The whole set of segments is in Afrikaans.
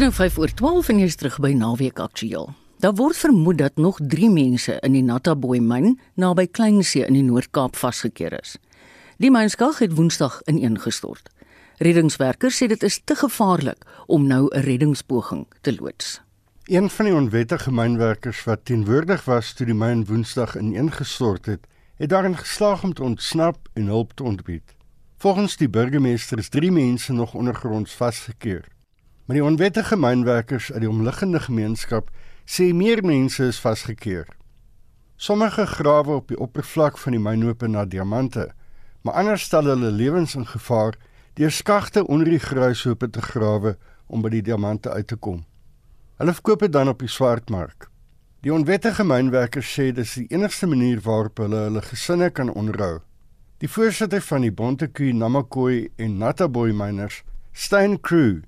nou 5 oor 12 en jy's terug by Naweek Aktueel. Daar word vermoed dat nog 3 mense in die Nattaboy myn naby Kleinsee in die Noord-Kaap vasgekeer is. Die mynskag het Woensdag ineengestort. Reddingswerkers sê dit is te gevaarlik om nou 'n reddingspoging te loods. Een van die onwettige mynwerkers wat teenwoordig was toe die myn Woensdag ineengestort het, het daarin geslaag om te ontsnap en hulp te ontbied. Volgens die burgemeester is 3 mense nog ondergronds vasgekeer. Maar die onwettige mynwerkers uit die omliggende gemeenskap sê meer mense is vasgekeer. Sommige grawe op die oppervlak van die myn oop na diamante, maar ander stel hulle lewens in gevaar deur skagte onder die gruishope te grawe om by die diamante uit te kom. Hulle verkoop dit dan op die swartmark. Die onwettige mynwerkers sê dis die enigste manier waarop hulle hulle gesinne kan onderhou. Die voorsitter van die Bontekoe Namakwa en Nattaboy miners, Stein Crew,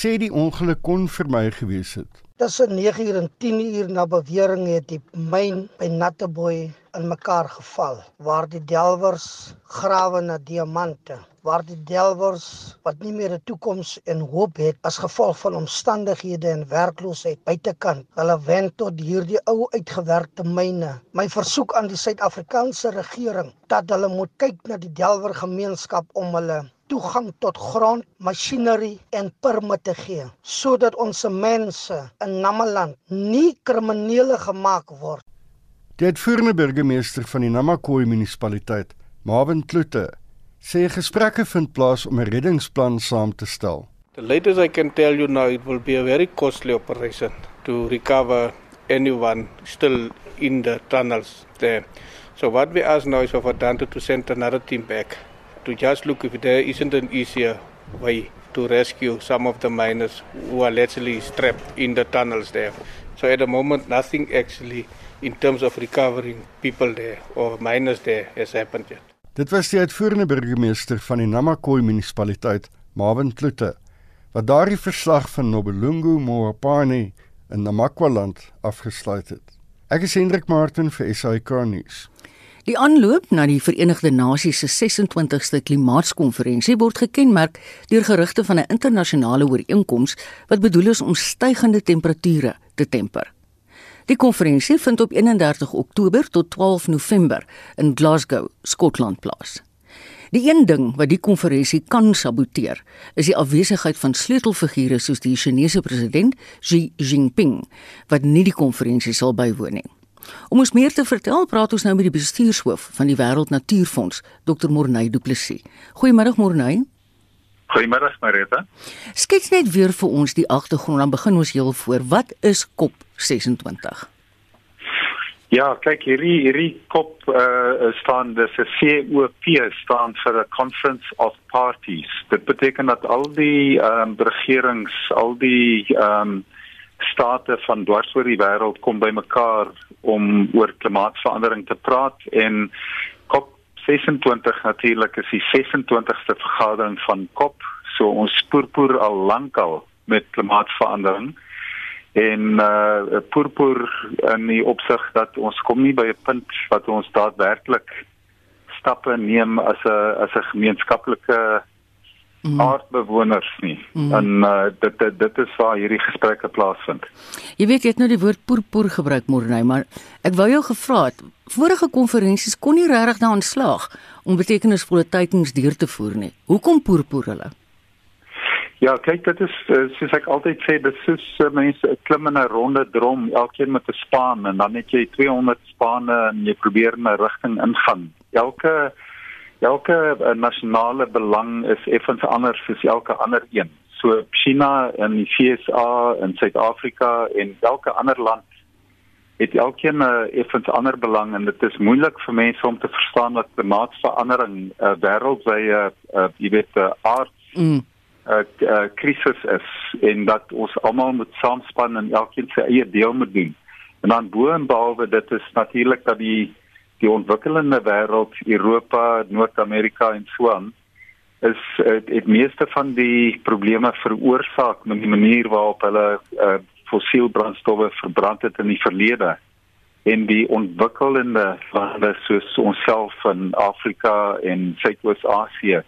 sê die ongeluk kon vermy gewees het. Tussen 9 uur en 10 uur na bewering het die myn by Natteboy in mekaar geval waar die delwers grawe na diamante waar die delwers wat nie meer 'n toekoms en hoop het as gevolg van omstandighede en werkloosheid buitekant hulle wend tot hierdie ou uitgewerkte myne my versoek aan die Suid-Afrikaanse regering dat hulle moet kyk na die delwer gemeenskap om hulle toegang tot grond, masjinerie en permitte gee sodat ons mense in Namaland nie kriminele gemaak word. Die uitvoerende burgemeester van die Namakwa munisipaliteit, Marvin Klute, sê gesprekke vind plaas om 'n reddingsplan saam te stel. The latest I can tell you now it will be a very costly operation to recover anyone still in the tunnels there. So what we ask now is for Dante to send another team back to just look if there isn't an easier way to rescue some of the miners who are literally trapped in the tunnels there. So at the moment, nothing actually in terms of recovering people there or miners there has happened yet. Dit was die uitvoerende burgemeester van die Namakwa munisipaliteit, Marvin Klute, wat daardie verslag van Nobelungu Moapane in Namakwa-land afgesluit het. Ek is Hendrik Martin vir SAK nuus. Die aanloop na die Verenigde Nasies se 26ste klimaatskonferensie word gekenmerk deur gerugte van 'n internasionale ooreenkoms wat bedoel is om stygende temperature te temper. Die konferensie vind op 31 Oktober tot 12 November in Glasgow, Skotland plaas. Die een ding wat die konferensie kan saboteer, is die afwesigheid van sleutelfigure soos die Chinese president Xi Jinping, wat nie die konferensie sal bywoon nie. Om ons meer te vertel, praat ons nou met die bestuurshoof van die Wêreld Natuurfonds, Dr. Morney Du Plessis. Goeiemôre Morney. Goeiemôre Marita. Skets net weer vir ons die agtergrond dan begin ons heel voor. Wat is COP26? Ja, kyk hierdie hierdie kop uh staan dis 'n COP staan vir a conference of parties. Dit beteken dat al die ehm um, regerings, al die ehm um, state van dwars oor die wêreld kom bymekaar om oor klimaatsverandering te praat en COP 26 natuurlik is die 26ste vergadering van COP. So ons spoorpoer al lankal met klimaatsverandering en uh poorpoer in die opsig dat ons kom nie by 'n punt wat ons daadwerklik stappe neem as 'n as 'n gemeenskaplike mm. aardbewoners nie. Mm. En uh, dit, dit dit is waar hierdie gesprekke plaasvind. Jy weet jy het nou die woord poerpoer gebruik môre, maar ek wou jou gevra het, vorige konferensies kon nie regtig daarin slaag om betekenisvolle teikens deur te voer nie. Hoekom poerpoer hulle? Ja, kyk, dit is eh, soos ek altyd sê, dit is uh, mense klim in 'n ronde drom, elkeen met 'n span en dan het jy 200 spanne en jy probeer 'n rigting ingaan. Elke elke uh, nasionale belang is effens anders as elke ander een. So China en die FSA en Suid-Afrika en elke ander land het elkeen 'n uh, effens ander belang en dit is moeilik vir mense om te verstaan dat klimaatsverandering 'n uh, wêreldwye uh, jy weet uh, aard mm. uh, uh, krisis is en dat ons almal moet saamspan en elkeen sy eie deel moet doen. En dan bo en behalwe dit is natuurlik dat die die ontwikkelende wêreld, Europa, Noord-Amerika en so aan is het, het meeste van die probleme veroorsaak met die manier waarop hulle uh, fossiel brandstowwe verbrand het in die verlede en die ontwikkelende lande soos onsself in Afrika en Suidoos-Asië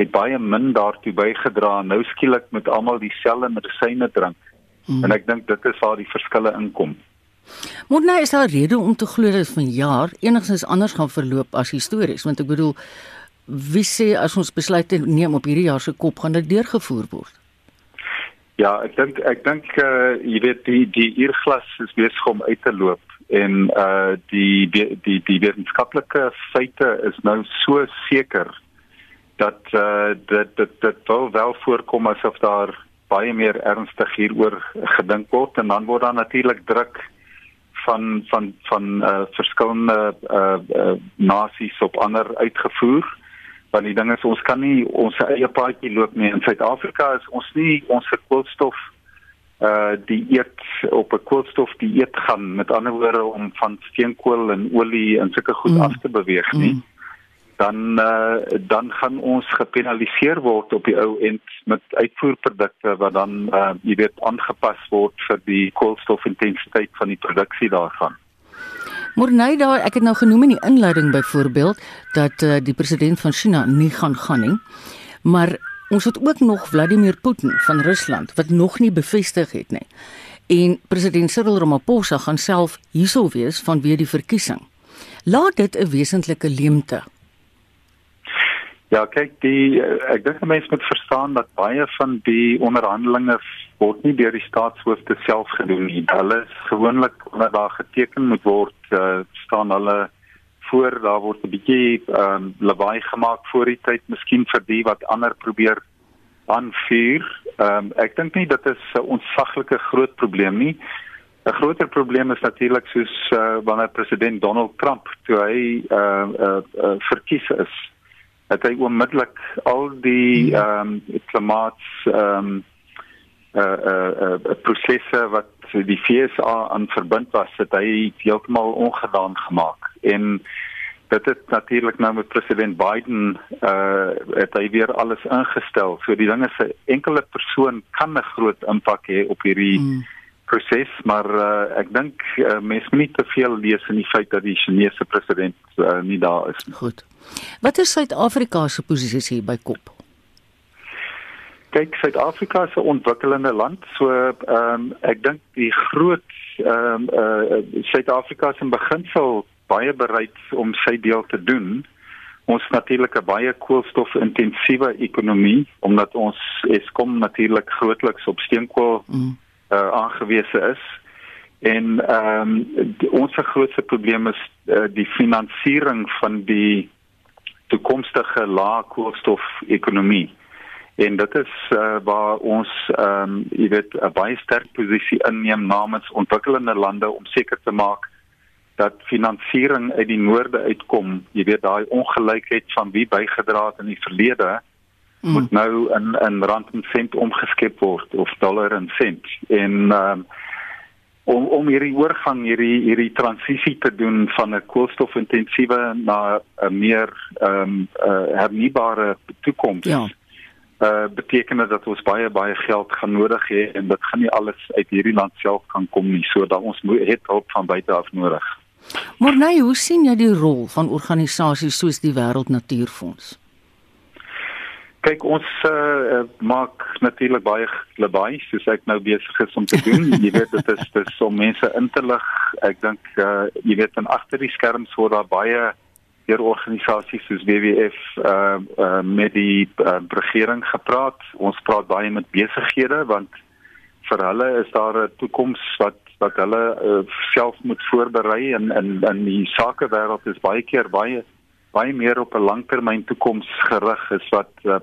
het baie min daartoe bygedra nou skielik met almal dieselfde medisyne drink Mm. En ek dink dit is waar die verskille inkom. Moet nou is daar rede om te glo dat van jaar enigstens anders gaan verloop as histories, want ek bedoel wie sê as ons besluit neem op hierdie jaar se kop gaan dit deurgevoer word? Ja, ek dink ek dink uh jy weet die die uurglas is besig om uit te loop en uh die die die, die wetenskaplike feite is nou so seker dat uh dit dit dit wel wel voorkom asof daar baie meer ernstig hieroor gedink word en dan word daar natuurlik druk van van van uh verskillende uh, uh nasies op ander uitgevoer. Want die ding is ons kan nie ons eie paadjie loop nie. In Suid-Afrika is ons nie ons koolstof uh die eet op 'n koolstof die eet gaan. Met ander woorde om van steenkool en olie en sulke goed mm. af te beweeg nie. Mm dan uh, dan gaan ons gepenaliseer word op die ou end met uitvoerprodukte wat dan uh, jy weet aangepas word vir die koolstofintensiteit van die produksie daarvan. Morney daar ek het nou genoem in die inleiding byvoorbeeld dat uh, die president van China nie gaan gaan nie. Maar ons het ook nog Vladimir Putin van Rusland wat nog nie bevestig het nie. En president Cyril Ramaphosa gaan self hiersou wees vanweë die verkiesing. Laat dit 'n wesentlike leemte Ja, kyk, die ek dink mense moet verstaan dat baie van die onderhandelinge word nie deur die staatshoofde self gedoen nie. Hulle is gewoonlik wanneer daar geteken moet word, uh, staan hulle voor, daar word 'n bietjie ehm um, lawaai gemaak voor die tyd, miskien vir die wat ander probeer aanvuur. Ehm um, ek dink nie dit is 'n onsaglike groot probleem nie. 'n Groter probleem is natuurlik soos uh, wanneer president Donald Trump toe hy uh, uh, uh, verkies is het hy onmiddellik al die hmm. ehm um, klimaats ehm um, eh uh, eh uh, uh, prosesse wat die FSA aan verbind was, het hy heeltemal ongedaan gemaak. En dit het natuurlik nou met president Biden eh uh, het hy weer alles ingestel. So die ding is 'n enkele persoon kan 'n groot impak hê op hierdie hmm proses maar uh, ek dink uh, mense moet nie te veel lees in die feit dat die Chinese president uh, nie daar is nie. Goed. Wat is Suid-Afrika se posisie hier by kop? Kyk, Suid-Afrika is 'n ontwikkelende land, so ehm um, ek dink die groot ehm um, uh Suid-Afrika se beginsel baie bereid om sy deel te doen. Ons natuurlik 'n baie koolstof-intensiewe ekonomie omdat ons Eskom natuurlik grootliks op steenkool mm. uh aangewese is. En ehm um, ons grootste probleem is uh, die finansiering van die toekomstige lae koolstof ekonomie. En dit is uh, waar ons ehm um, jy weet 'n baie sterk posisie inneem namens ontwikkelende lande om seker te maak dat finansiering uit die noorde uitkom. Jy weet daai ongelykheid van wie bygedra het in die verlede mm. moet nou in in rand en sent omgeskep word of dollar en sent. En ehm um, om om hierdie oorgang hierdie hierdie transisie te doen van 'n koolstofintensiewe na 'n meer ehm um, uh, hernubare toekoms. Ja. Uh beteken dit dat ons baie baie geld gaan nodig hê en dit gaan nie alles uit hierdie land self kan kom nie. So dat ons moet het hulp van buite af nodig. Maar nou, hoe sien jy die rol van organisasies soos die Wêreld Natuurfonds? Kyk ons uh, maak natuurlik baie lawaai soos ek nou besig is om te doen. jy weet dit is dis om mense in te lig. Ek dink uh, jy weet dan agter die skerms word daar baie deur organisasies soos WWF uh, uh, met die uh, regering gepraat. Ons praat baie met besighede want vir hulle is daar 'n toekoms wat wat hulle uh, self moet voorberei en in in die sakewêreld is baie keer baie baie meer op 'n langtermyn toekoms gerig is wat uh,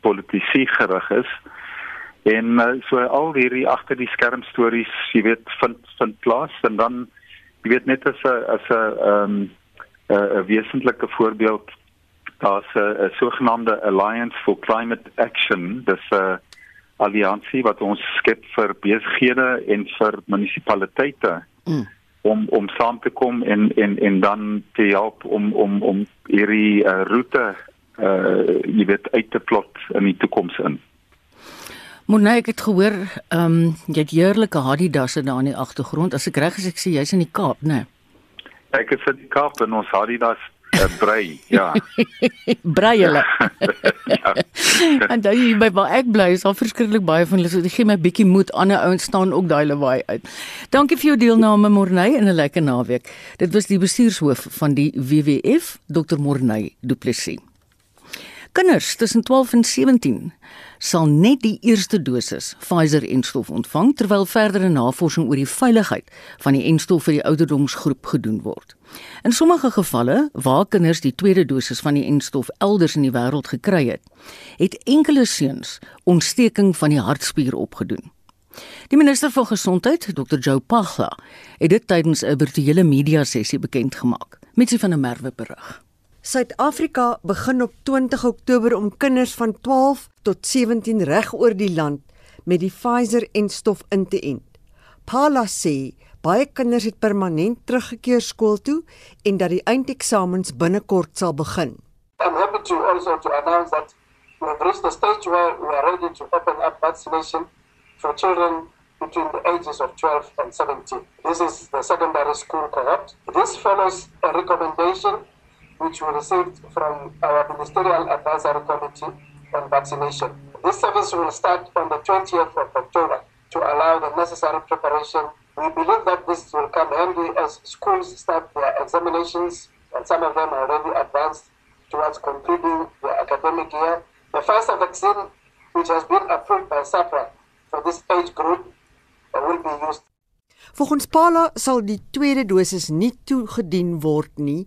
politisie gerig is. En uh, so al hierdie agter die skerm stories, jy weet, vind vind plaas en dan jy weet net as 'n as 'n ehm 'n wesentlike voorbeeld daar's 'n sogenaamde Alliance for Climate Action, dis 'n alliansie wat ons skep vir besighede en vir munisipaliteite. Mm om om saam te kom en en en dan te help om om om hierdie uh, roete uh jy weet uit te plot in die toekoms in. Ek het gehoor ehm um, jy het heerlike Adidas daar in die agtergrond as ek reg is ek sê jy's in die Kaap nê. Nee? Ek is in die Kaap en ons Adidas uh, brei, ja. brei hulle. ja. en dan hier by waar ek bly is al verskriklik baie van hulle so dit gee my bietjie moed ander ouens staan ook daai lawaai uit. Dankie vir jou deelname Morney en 'n lekker naweek. Dit was die bestuurshoof van die WWF, Dr Morney Du Plessis. Kinders tussen 12 en 17 sal net die eerste dosis Pfizer-enstof ontvang terwyl verdere navorsing oor die veiligheid van die enstof vir die ouderdomsgroep gedoen word. In sommige gevalle waar kinders die tweede dosis van die enstof elders in die wêreld gekry het, het enkele seuns ontsteking van die hartspier opgedoen. Die minister van gesondheid, Dr. Joe Pagla, het dit tydens 'n virtuele media sessie bekend gemaak. Mitsie van der Merwe berig. Suid-Afrika begin op 20 Oktober om kinders van 12 tot 17 reg oor die land met die Pfizer en stof in te ent. Paula sê baie kinders het permanent teruggekeer skool toe en dat die eindeksamens binnekort sal begin. I'm happy to also to announce that we have reached the stage where we are ready to open up vaccination for children between the ages of 12 and 17. This is the secondary school cohort. This follows a recommendation which we received from our Ministerial Advisory Committee on Vaccination. This service will start on the 20th of October to allow the necessary preparation. We believe that this will come handy as schools start their examinations, and some of them are already advanced towards concluding their academic year. The first vaccine, which has been approved by SAPRA for this age group, will be used. Volgens Pala sal die tweede dosis nie toegedien word nie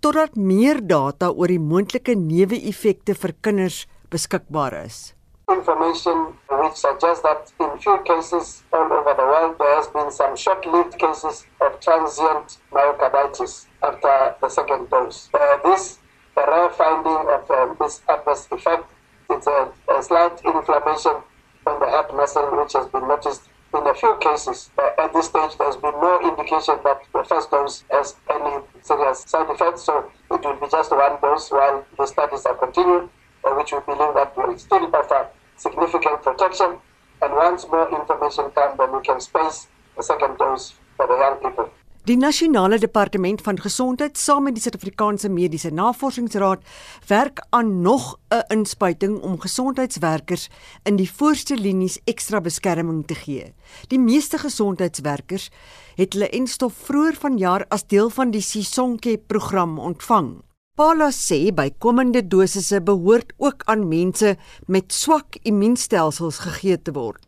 totdat meer data oor die moontlike neeweffekte vir kinders beskikbaar is. Information which suggests that in few cases all over the world there has been some short-lived cases of transient myocarditis after the second dose. Uh, this rare finding of uh, this adverse effect is a, a slight inflammation on the heart muscle which has been noticed in a few cases, uh, at this stage, there's been no indication that the first dose has any serious side effects. So it will be just one dose while the studies are continued uh, which we believe that will still offer significant protection. And once more information comes, then we can space the second dose for the young people. Die nasionale departement van gesondheid saam met die Suid-Afrikaanse Mediese Navorsingsraad werk aan nog 'n inspuiting om gesondheidswerkers in die voorste linies ekstra beskerming te gee. Die meeste gesondheidswerkers het hulle enstof vroeër vanjaar as deel van die Sisonke program ontvang. Paula sê bykomende dosisse behoort ook aan mense met swak immuunstelsels gegee te word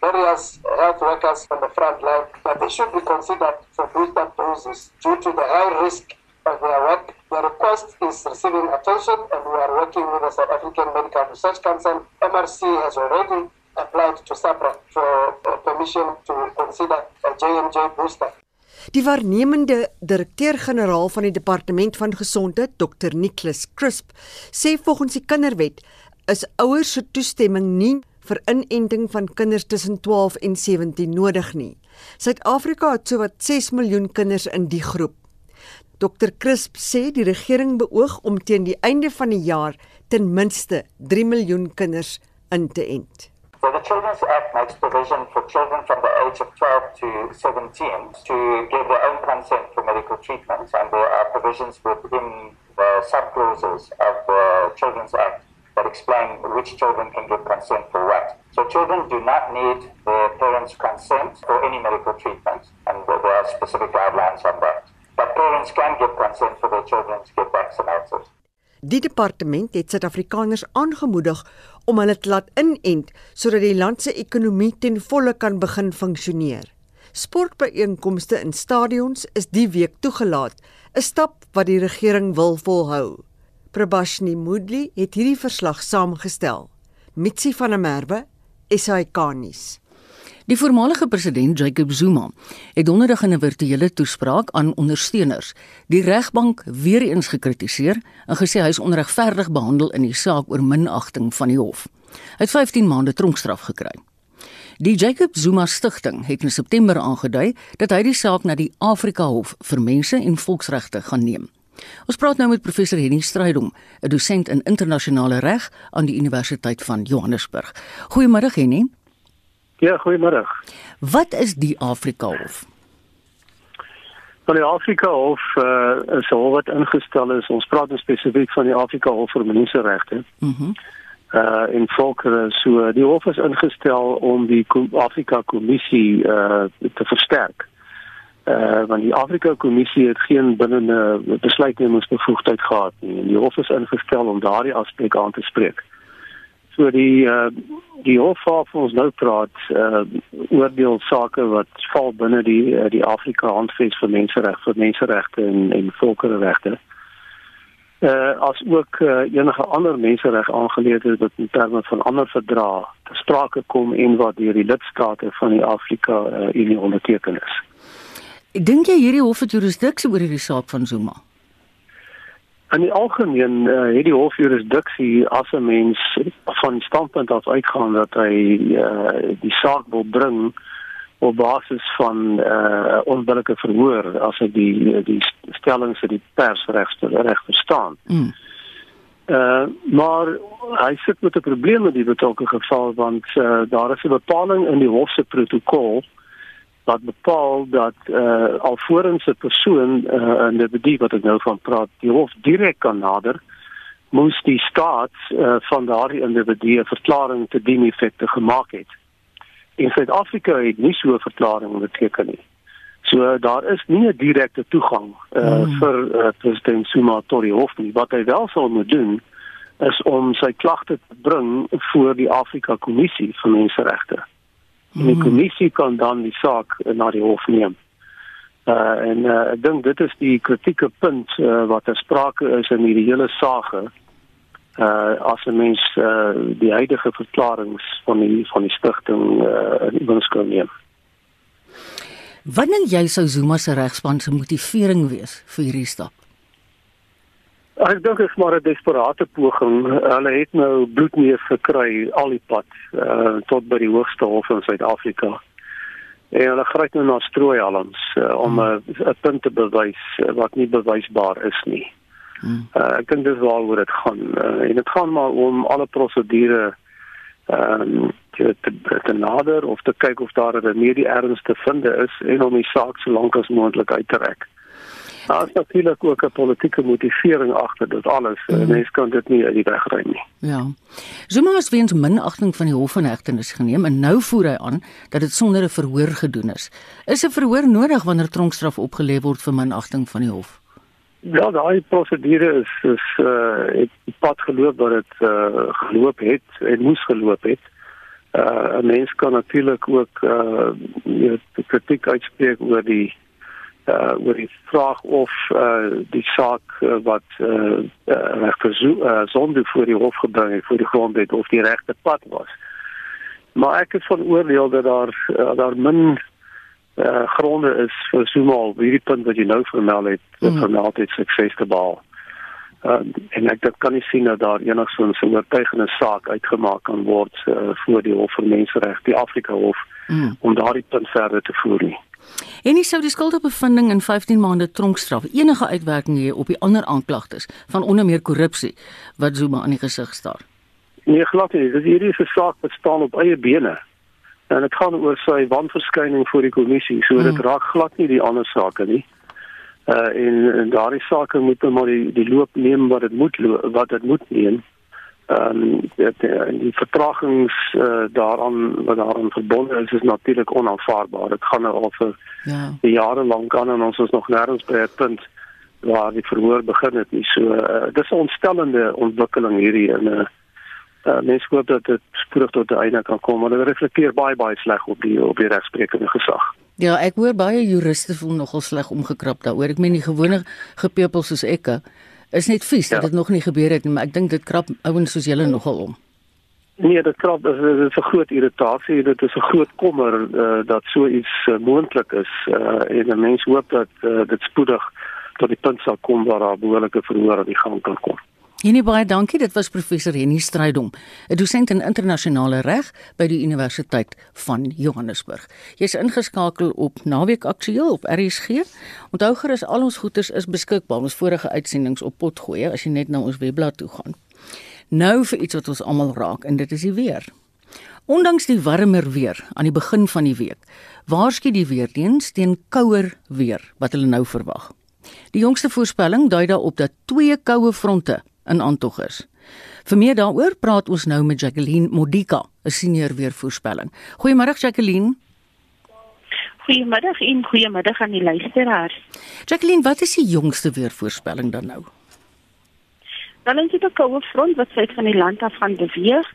various health workers on the front line that they should be considered for booster doses due to the high risk of their work. The request is receiving attention and we are working with the South African Medical Research Council. MRC has already applied to SAPRA for uh, permission to consider a J&J booster. Die waarnemende direkteur-generaal van die departement van gesondheid, Dr. Nicholas Crisp, sê volgens die kinderwet is ouers se toestemming nie vir inenting van kinders tussen 12 en 17 nodig nie. Suid-Afrika het sowat 6 miljoen kinders in die groep. Dr Crisp sê die regering beoog om teen die einde van die jaar ten minste 3 miljoen kinders in te ent. So the Children's Act makes provision for children from the age of 12 to 17 to give their own consent for medical treatment and there are provisions within the subclauses of the Children's Act that explain which children can get consent for what. So children do not need their parents' consent for any medical treatment, and there are specific guidelines on that. But parents can get consent for their children to get vaccinated. Die departement het Suid-Afrikaners aangemoedig om hulle te laat inent sodat die land se ekonomie ten volle kan begin funksioneer. Sportbyeenkomste in stadions is die week toegelaat, 'n stap wat die regering wil volhou. Prabashni Moodley het hierdie verslag saamgestel. Mitsi van der Merwe, SAK-nuus. Die voormalige president Jacob Zuma het donderdag in 'n virtuele toespraak aan ondersteuners die regbank weer eens gekritiseer en gesê hy is onregverdig behandel in die saak oor minagting van die hof. Hy het 15 maande tronkstraf gekry. Die Jacob Zuma Stichting het in September aangedui dat hy die saak na die Afrika Hof vir Mense en Volksregte gaan neem. Ons praat nou met professor Henny Strydom, 'n dosent in internasionale reg aan die Universiteit van Johannesburg. Goeiemôre Henny. Ja, goeiemôre. Wat is die Afrika Hof? Van die Afrika Hof uh, is al wat ingestel is. Ons praat nou spesifiek van die Afrika Hof vir Menseregte. Mhm. Mm uh in volkere so die hof is ingestel om die Afrika Kommissie uh te versterk. Uh want die Afrika Kommissie het geen binnende besluitnemingsbevoegdheid gehad nie en die hof is ingestel om daardie aspek aan te spreek. So die uh die hof wat ons nou praat uh oordeel sake wat val binne die uh, die Afrika Handves vir menseregte vir menseregte en en volkereregte. Uh as ook uh, enige ander mensereg aangeleentheid wat in terme van ander verdrae te sprake kom en wat deur die lidstate van die Afrika uh, Unie onderteken is. Dink jy hierdie hof het jurisdiksie oor hierdie saak van Zuma. In die algemeen uh, het die hof jurisdiksie as 'n mens van standpunt af uitgaan dat hy uh, die saak wil bring op basis van uh onbillike verhoor as ek die die stellings vir die pers regster reg verstaan. Mm. Uh maar hy sit met 'n probleem met die betrokke geval want uh daar is 'n bepaling in die hof se protokol wat bepaal dat uh alvorens 'n persoon uh 'n individu wat ek nou van praat, die hof direk kan nader moes die staat uh, van daardie individu 'n verklaring te dien effekte gemaak het. En Suid-Afrika het nie so 'n verklaring onderteken nie. So daar is nie 'n direkte toegang uh, mm. vir uh, president Zuma tot die hof nie. Wat hy wel sou moet doen is om sy klagte te bring voor die Afrika Kommissie vir Menseregte. Mm. Die kommissie kan dan die saak na die hof neem. Uh, en uh, ek dink dit is die kritieke punt uh, wat ter sprake is in hierdie hele saak uh as 'n mens uh die huidige verklaringe van die van die stigting uh in onskou neem. Wat dink jy sou Zuma se regspan se motivering wees vir hierdie stap? Ek dink dit is maar 'n desperate poging. Hulle het nou bloedneus gekry al die pad uh tot by die hoogste hof in Suid-Afrika. En hulle gryp nou na strooihalms uh, om 'n hmm. punt te bewys uh, wat nie bewysbaar is nie. Hmm. Uh, ek dink dis waaroor dit gaan. Uh, en dit gaan maar om alle prosedure ehm um, te, te te nader of te kyk of daar 'n remedie erns te vind is en om die saak so lank as moontlik uit te rek. Daar is natuurlik ook 'n politieke motivering agter dit alles. Mm. Mens kan dit nie uit die weg ry nie. Ja. Zuma het weens minagting van die hof van hegtenis geneem en nou voer hy aan dat dit sonder 'n verhoor gedoen is. Is 'n verhoor nodig wanneer tronkstraf opgelê word vir minagting van die hof? Ja, daai prosedure is is uh het pad geloop wat dit uh geloop het en moes geloop het. Uh 'n mens kan natuurlik ook uh jy kritiek uitspreek oor die uh oor die vraag of uh die saak uh, wat uh, uh regter uh, sonde voor die hof gebring het voor die grondwet of die regte pad was. Maar ek is van oordeel dat daar uh, daar min uh, gronde is vir Sumal hierdie punt wat jy nou vermeld het, mm. vermeld het sukses te behaal. Uh, en ek dit kan nie sien dat daar enigsins 'n oortuigende saak uitgemaak kan word uh, voor die Hof vir Menseregte, die Afrika Hof, mm. om daardie punt verder te voer nie. En nie sou die skuldbevinding in 15 maande tronkstraf enige uitwerking hê op die ander aanklagtes van onder meer korrupsie wat Zuma aan die gesig staar. Nee, glad nie. Dit hierdie is 'n saak wat staan op eie bene en dit gaan oor sy wanverskyning voor die kommissie so dit mm. raak glad nie die ander sake nie uh en, en daardie sake moet nou maar die die loop neem wat dit moet wat dit moet neem. Ehm um, dit en die vertragings uh, daaraan wat daaraan verbonde is is natuurlik onaanvaarbaar dit gaan nou al vir ja. jare lank aan en ons is nog nêrens by 'n punt waar die verhoor begin het nie. So uh, dis 'n ontstellende ontwikkeling hierdie in 'n uh, uh, mense hoop dat dit spoedig tot 'n einde kan kom want dit reflekteer baie baie sleg op die op die regsprekende gesag. Ja, ek hoor baie juriste voel nogal sleg omgekrap daaroor. Ek meen die gewone gepeupel soos ek is net vies ja. dat dit nog nie gebeur het nie, maar ek dink dit krap ouens soos julle nogal om. Nee, dit krap dit is 'n groot irritasie, dit is 'n groot kommer uh, dat so iets uh, moontlik is uh, en mense hoop dat uh, dit spoedig tot die punt sal kom waar daar behoorlike verhoor aan die gang kan kom. Henny baie dankie. Dit was professor Henny Strydom, 'n dosent in internasionale reg by die Universiteit van Johannesburg. Jy's ingeskakel op Naweek Aktueel op RSG. Onthou gerus al ons goeders is beskikbaar. Ons vorige uitsendings op potgooi as jy net na ons webblad toe gaan. Nou vir iets wat ons almal raak en dit is die weer. Ondanks die warmer weer aan die begin van die week, waarsku die weerdiens teen kouer weer wat hulle nou verwag. Die jongste voorspelling dui daarop dat twee koue fronte in aantog is. Vir meer daaroor praat ons nou met Jacqueline Modika, 'n senior weervoorspelling. Goeiemôre Jacqueline. Goeiemiddag en goeiemiddag aan die luisteraars. Jacqueline, wat is die jongste weervoorspelling dan nou? Dan is dit 'n koue front wat suid van die land af gaan beweeg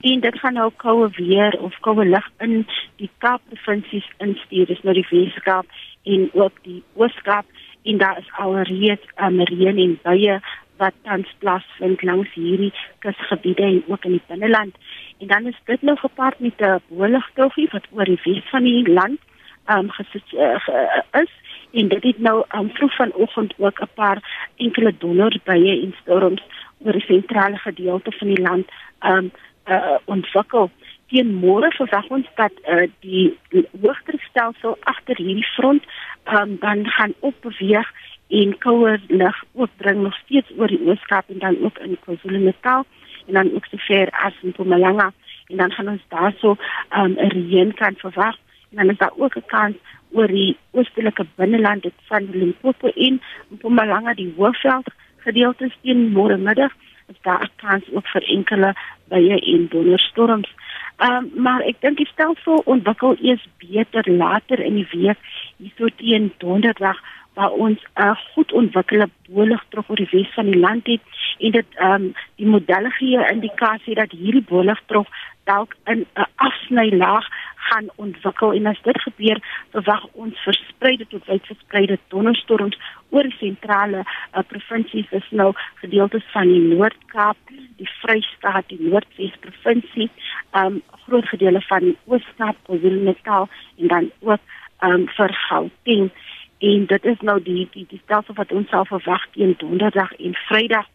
en dit gaan nou koue weer of koue lug in die Kaap provinsies instuur, dis nou die Weskaap en ook die Ooskaap en daar is alreeds um, reën en buie wat tans plaasvind langs hierdie kusgebiede en ook in die binneland. En dan is dit nou gepaard met 'n boeligtoggie wat oor die wes van die land um gesit uh, is en dit het nou um vroeg vanoggend ook 'n paar enkele donderbye en storms oor die sentrale gedeelte van die land um uh, ontwikkel. Teen môre verwag ons dat uh, die hoogdrukstelsel agter hierdie front um dan gaan opbeweeg en kouer lug ook bring nog steeds oor die Ooskaap en dan ook in KwaZulu-Natal en dan ook sover as in Mpumalanga en dan gaan ons daarso um 'n reën kan verwag en dan is daar ook 'n kans oor die oostelike binneland dit van Limpopo en Mpumalanga die Hoëveld gedeeltes teen môre middag is daar 'n kans ook vir enkele baie en donderstorms. Um, maar ek dink die stelsel ontwikkel eers beter later in die week hierso teen donderdag waar ons 'n uh, goed ontwikkelde bolig terug oor die wes van die land het en dit ehm um, die modelle gee 'n indikasie dat hierdie bolig terug dalk in 'n afsnylaag gaan ontwikkel. En as dit gebeur verwag ons verspreide tot wyd verspreide donderstorms oor sentrale uh, provinsies. Is nou gedeeltes van die Noord-Kaap, die Vrystaat, die Noordwes provinsie, um groot gedeele van die Oos-Kaap, KwaZulu-Natal en dan ook um vir Gauteng en dit is nou die die die stelsel wat ons sal verwag teen donderdag en vrydag.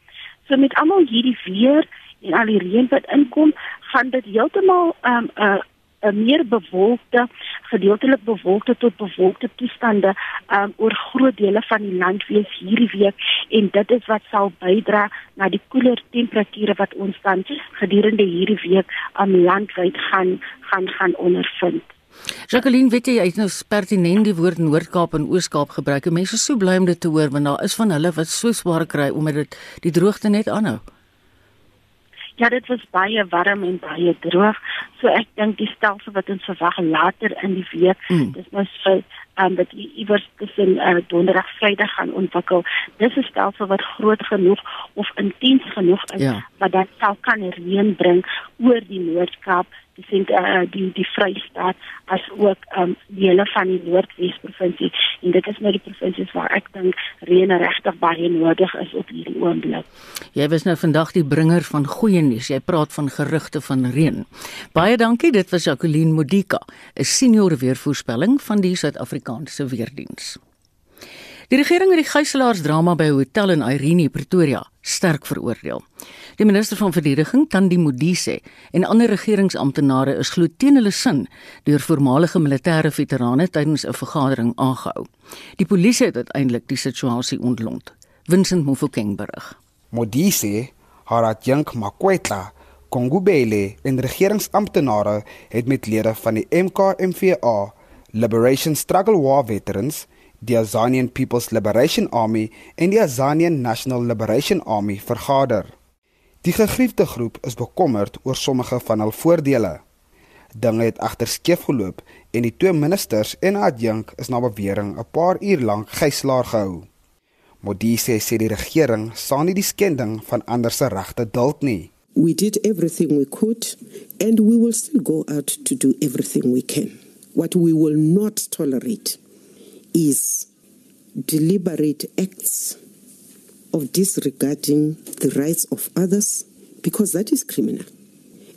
So met almal hierdie weer en al die reën wat inkom, gaan dit heeltemal um 'n uh, 'n meer bewolkte, gedeeltelik bewolkte tot bewolkte toestande um oor groot dele van die land wees hierdie week en dit is wat sal bydra na die koeler temperature wat ons dan gedurende hierdie week aan um, landwyd gaan gaan gaan ondervind. Jacqueline, weet jy, jy het nou pertinent die woord Noord-Kaap en Oos-Kaap gebruik. Mense is so bly om dit te hoor want daar is van hulle wat so swaar kry omdat dit die droogte net aanhou. Ja, dit was baie warm en baie droog. So ek dink die stelsel wat ons verwag later in die week, mm. dis mos vir um, dat iewers tussen uh, donderdag Vrydag gaan ontwikkel. Dis 'n stelsel wat groot genoeg of intens genoeg is ja. wat dan sal kan reën bring oor die Noord-Kaap die sent uh, die die Vrystaat as ook um die hele van die Noordwes provinsie en dit is nou die provinsies waar ek dink reën regtig baie nodig is op hierdie oomblik. Jy was nou vandag die bringer van goeie nuus. Jy praat van gerugte van reën. Baie dankie. Dit was Jacqueline Modika, 'n senior weervoorspelling van die Suid-Afrikaanse Weerdienste. Die regering het die gijslaarsdrama by 'n hotel in Irene, Pretoria, sterk veroordeel. Die minister van verdediging, Tandi Modise, en ander regeringsamptenare is glo teen hulle sin deur voormalige militêre veterane tydens 'n vergadering aangehou. Die polisie het uiteindelik die situasie ontlont. Vincent Mofokeng berig. Modise, Haratjank Makwetla, Kongubele en regeringsamptenare het met lede van die MKMVA, Liberation Struggle War Veterans die Azanian People's Liberation Army en die Azanian National Liberation Army vergader. Die gegriefde groep is bekommerd oor sommige van hul voordele. Dinge het agter skeef geloop en die twee ministers en adjunk is na bewering 'n paar uur lank gijslaar gehou. Modise sê die regering sal nie die skending van ander se regte duld nie. We did everything we could and we will still go out to do everything we can. What we will not tolerate is deliberate acts of disregarding the rights of others because that is criminal.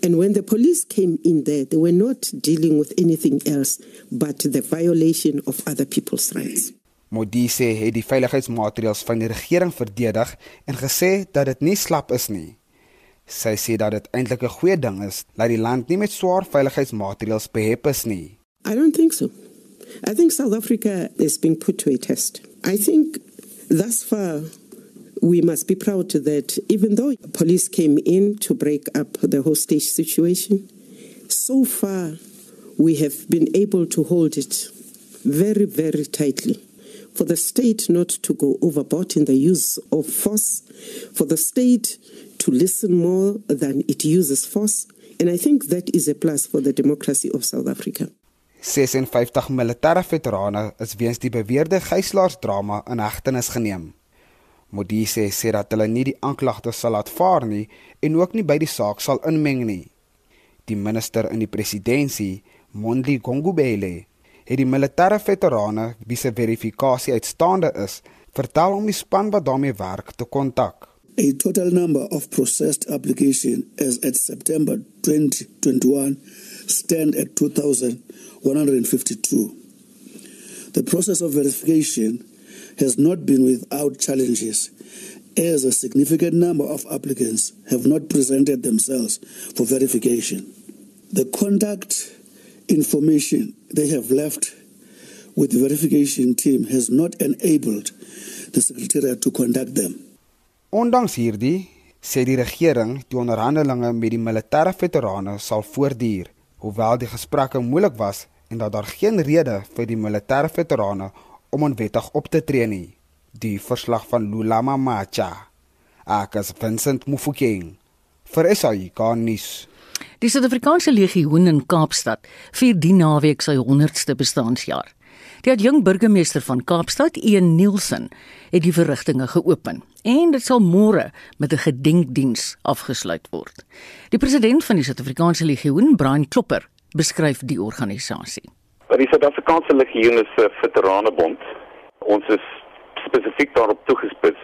And when the police came in there, they were not dealing with anything else but the violation of other people's rights. Modise het die veiligheidsmaatreëls van die regering verdedig en gesê dat dit nie slap is nie. Sy sê dat dit eintlik 'n goeie ding is dat die land nie met swaar veiligheidsmaatreëls behep is nie. I don't think so. I think South Africa is being put to a test. I think thus far we must be proud that even though police came in to break up the hostage situation, So far, we have been able to hold it very, very tightly. For the state not to go overboard in the use of force, for the state to listen more than it uses force. And I think that is a plus for the democracy of South Africa. 56 militêre veterane is weens die beweerde gijslaarsdrama in hegtenis geneem. Modise sê dat hulle nie die aanklagte sal laat vaar nie en ook nie by die saak sal inmeng nie. Die minister in die presidentskap, Mondli Gongubele, het die militêre veterane wie se verifikasie uitstaande is, vertel om die span wat daarmee werk te kontak. A total number of processed applications as at September 2021 stand at 2152. The process of verification has not been without challenges, as a significant number of applicants have not presented themselves for verification. The contact information they have left with the verification team has not enabled the Secretariat to contact them. Ondanks hierdie sê die regering die onderhandelinge met die militêre veterane sal voortduur, hoewel die gesprekke moeilik was en dat daar geen rede vir die militêre veterane om onwettig op te tree nie. Die verslag van Lulama Macha. Akas Vincent Mufokeng vir SAI Garnis. Die Suid-Afrikaanse Legioen in Kaapstad vier die naweek sy 100ste bestaanjaar. Die adjunk burgemeester van Kaapstad, Ian Nielsen, het die verrigtinge geopen en dit sal môre met 'n gedenkdiens afgesluit word. Die president van die Suid-Afrikaanse Legioen, Brian Klopper, beskryf die organisasie. Die Suid-Afrikaanse Legioen is 'n veteranebond. Ons is spesifiek daarop toegespits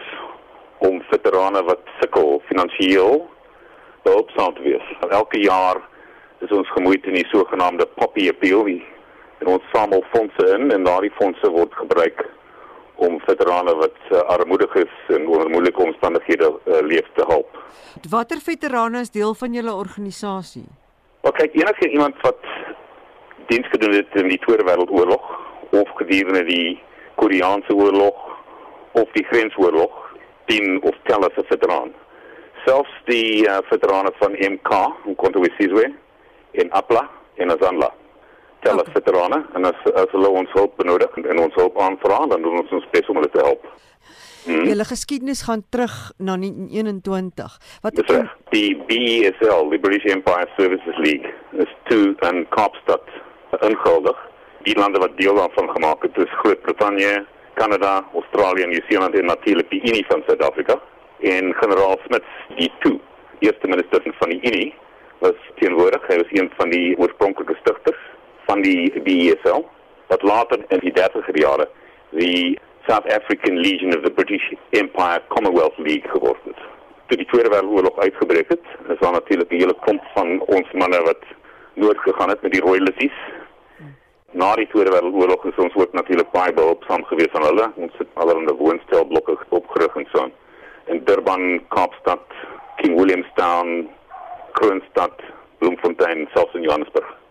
om veterane wat sukkel finansiëel behulpsaam te wees. Elke jaar is ons gemoeid in die sogenaamde Poppy Appeal. En ons samel fondse in en daardie fondse word gebruik om veterane wat uh, armoedig is en onder moeilike omstandighede uh, leef te help. Watter veterane is deel van julle organisasie? Wel kyk, enige iemand wat diens gedoen het in die Tweede Wêreldoorlog of gedurende die Koreaanse oorlog of die Grensoorlog, dien of tel as 'n veteraan. Selfs die uh, veterane van MK, Nkontowesizwe in Apla en Azanla tel as veterane en as as hulle ons hulp benodig en ons hulp aanvra, dan doen ons ons bes om hulle te help. Hmm. Julle geskiedenis gaan terug na 1921. Wat Dis reg. Die BESL, die British Empire Services League, is toe in Kaapstad ingehuldig. Die lande wat deel daarvan gemaak het, is Groot-Brittanje, Kanada, Australië, Nieu-Seeland en natuurlik die Unie van Suid-Afrika. En generaal Smith, die toe eerste minister van die Unie, was teenwoordig. Hy was een van die oorspronklike stigters van die BESL wat later in die 30er jare die South African Legion of the British Empire Commonwealth League geword het. Toe die Tweede Wêreldoorlog uitgebreek het, is daar natuurlik 'n hele klomp van ons manne wat noord gegaan het met die royalties. Na die Tweede Wêreldoorlog is ons ook natuurlik baie behulpsaam gewees aan hulle. Ons het allerlei woonstelblokke opgerig en so. In Durban, Kaapstad, King Williamstown, Kroonstad, Bloemfontein, selfs in Johannesburg.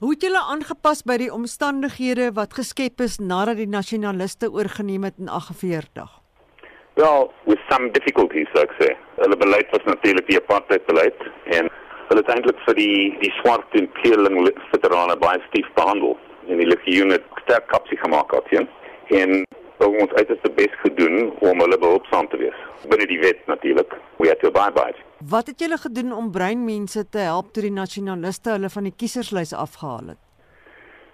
Hoe het julle aangepas by die omstandighede wat geskep is nadat die nasionaliste oorgeneem het in 48? Well, with some difficulties, ek sê. Hulle beleid was natuurlik die apartheid en hulle het eintlik vir die die swart en kleerling veterane baie stief behandel en die legioen het sterk kapsie gemaak het, ja. En ons het dit bes gedoen om hulle behulpsaam te wees. Binne die wet natuurlik. We had to abide by it. Wat het julle gedoen om breinmense te help toe die nasionaliste hulle van die kieserslys afgehaal het?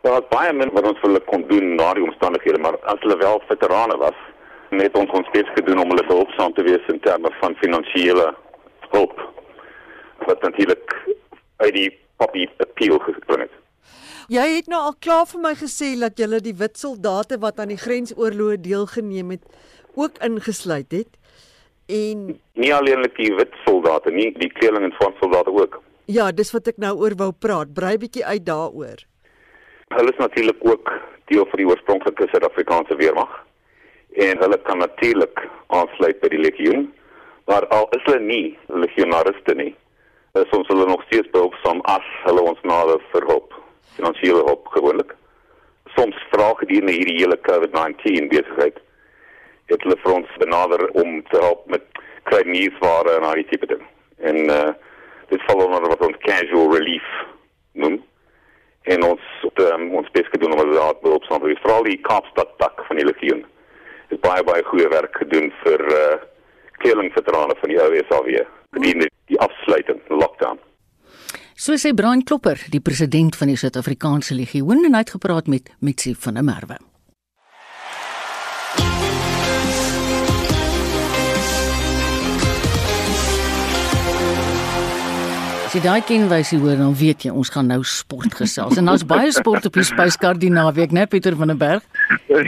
Daar was baie min wat ons vir hulle kon doen na die omstandighede, maar as hulle wel veterane was, het ons ons bes gedoen om hulle behulpsaam te wees in terme van finansiële hulp. Wat natuurlik uit die poppy appeal gespring het. Jy het nou al klaar vir my gesê dat jy die wit soldate wat aan die grensoorloë deelgeneem het ook ingesluit het. En nie alleenlik die wit soldate nie, die kleerling en swart soldate ook. Ja, dis wat ek nou oor wou praat. Brei bietjie uit daaroor. Hulle is natuurlik ook deel van die oorspronklike Suid-Afrikaanse weermag en hulle kan natuurlik aansluit by die legioen, maar al is hulle nie legionariste nie, is ons hulle nog steeds behulpsaam as hulle ons nader vir hulp, finansiële hulp gewoonlik. Soms vra gedurende hierdie hele COVID-19 besigheid het hulle vir ons benader om te help met klein nuusware en al die tipe ding. En uh dit val onder wat ons casual relief noem. En ons het um, ons bes gedoen om dat op staan vir veral die Kaapstad tak van die legioen. Het baie baie goeie werk gedoen vir uh kleerlingveterane van die OSAW. Gedien die afsluiting, lockdown. So sê Brian Klopper, die president van die Suid-Afrikaanse Legioen en hy het gepraat met Mitsi van der Merwe. Jy daai kenwysie hoor, dan weet jy ons gaan nou sport gesels. En daar's baie sport op die spyskaart die naweek, né Pieter van der Berg?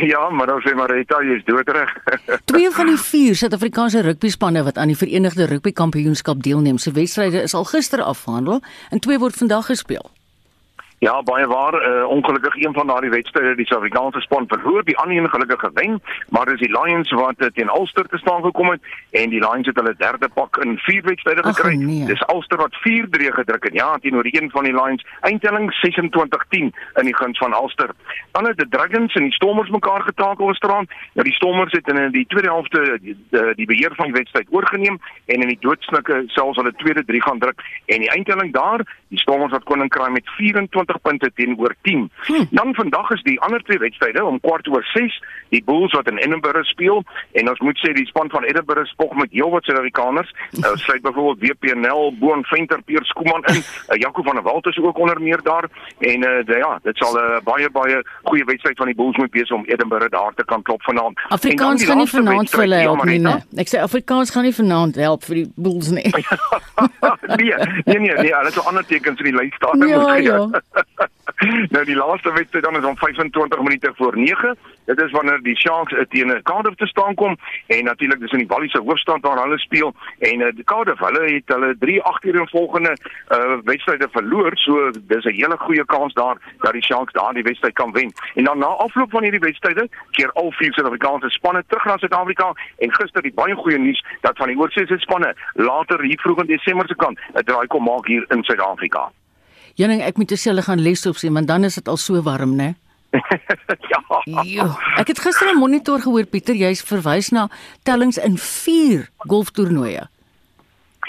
Ja, maar dan sê Marita, jy's doodreg. Twee van die vier Suid-Afrikaanse rugbyspanne wat aan die Verenigde Rugby Kampioenskap deelneem, se wedstryde is al gister afgehandel en twee word vandag gespeel. Ja, baie waar. Uh, ongelukkig een van daardie wedstryde die Suid-Afrikaanse span verloor, die ander een gelukkig gewen, maar dis die Lions wat uh, teen Ulster te staan gekom het en die Lions het hulle derde pak in vier wedstryde gekry. Nee. Dis Ulster wat 4-3 gedruk het. Ja, teenoor die een van die Lions. Eindtelling 26-10 in die guns van Ulster. Dan het die Dragons en die Stormers mekaar getakel gisteraan. Nou die Stormers het in die tweede helfte die, die, die beheer van die wedstryd oorgeneem en in die doodsnikke selfs hulle tweede 3 gaan druk en die eindtelling daar, die Stormers wat koning kraai met 24 20 punte teenoor 10. Hm. Dan vandag is die ander twee wedstryde om kwart oor 6, die Bulls wat in Edinburgh speel en ons moet sê die span van Edinburgh spog met heelwat Suid-Afrikaners. Uh, sluit byvoorbeeld WPNL, Boon Venter, Pier Skooman in. Uh, Jaco van der Walt is ook onder meer daar en uh, de, ja, dit sal 'n uh, baie baie goeie wedstryd van die Bulls moet wees om Edinburgh daar te kan klop vanaand. Afrikaans gaan nie vanaand vir hulle help nie. Nee. Ek sê Afrikaans gaan nie vanaand help vir die Bulls nie. nee, nee, nee, nee, hulle het so ander tekens in die lys staan. Ja, ja. nou die laaste wedstryd dan is om 25 minute voor 9. Dit is wanneer die Sharks teen Cardiff te staan kom en natuurlik dis in die Wallis se hoofstad waar hulle speel en die Cardiff hulle het hulle 3 agter in volgende uh, wedstryde verloor. So dis 'n hele goeie kans daar dat die Sharks daardie wedstryd kan wen. En dan na afloop van hierdie wedstryde keer al vier Suid-Afrikaanse spanne terug na Suid-Afrika en gister die baie goeie nuus dat van die oorseese spanne later hier vroeg in Desember se kant 'n draai kom maak hier in Suid-Afrika. Jenning, ek moet jouself gaan les op sien want dan is dit al so warm, né? ja. Jo, ek het gister 'n monitor gehoor Pieter, jy's verwys na tellings in 4 golftoernooie.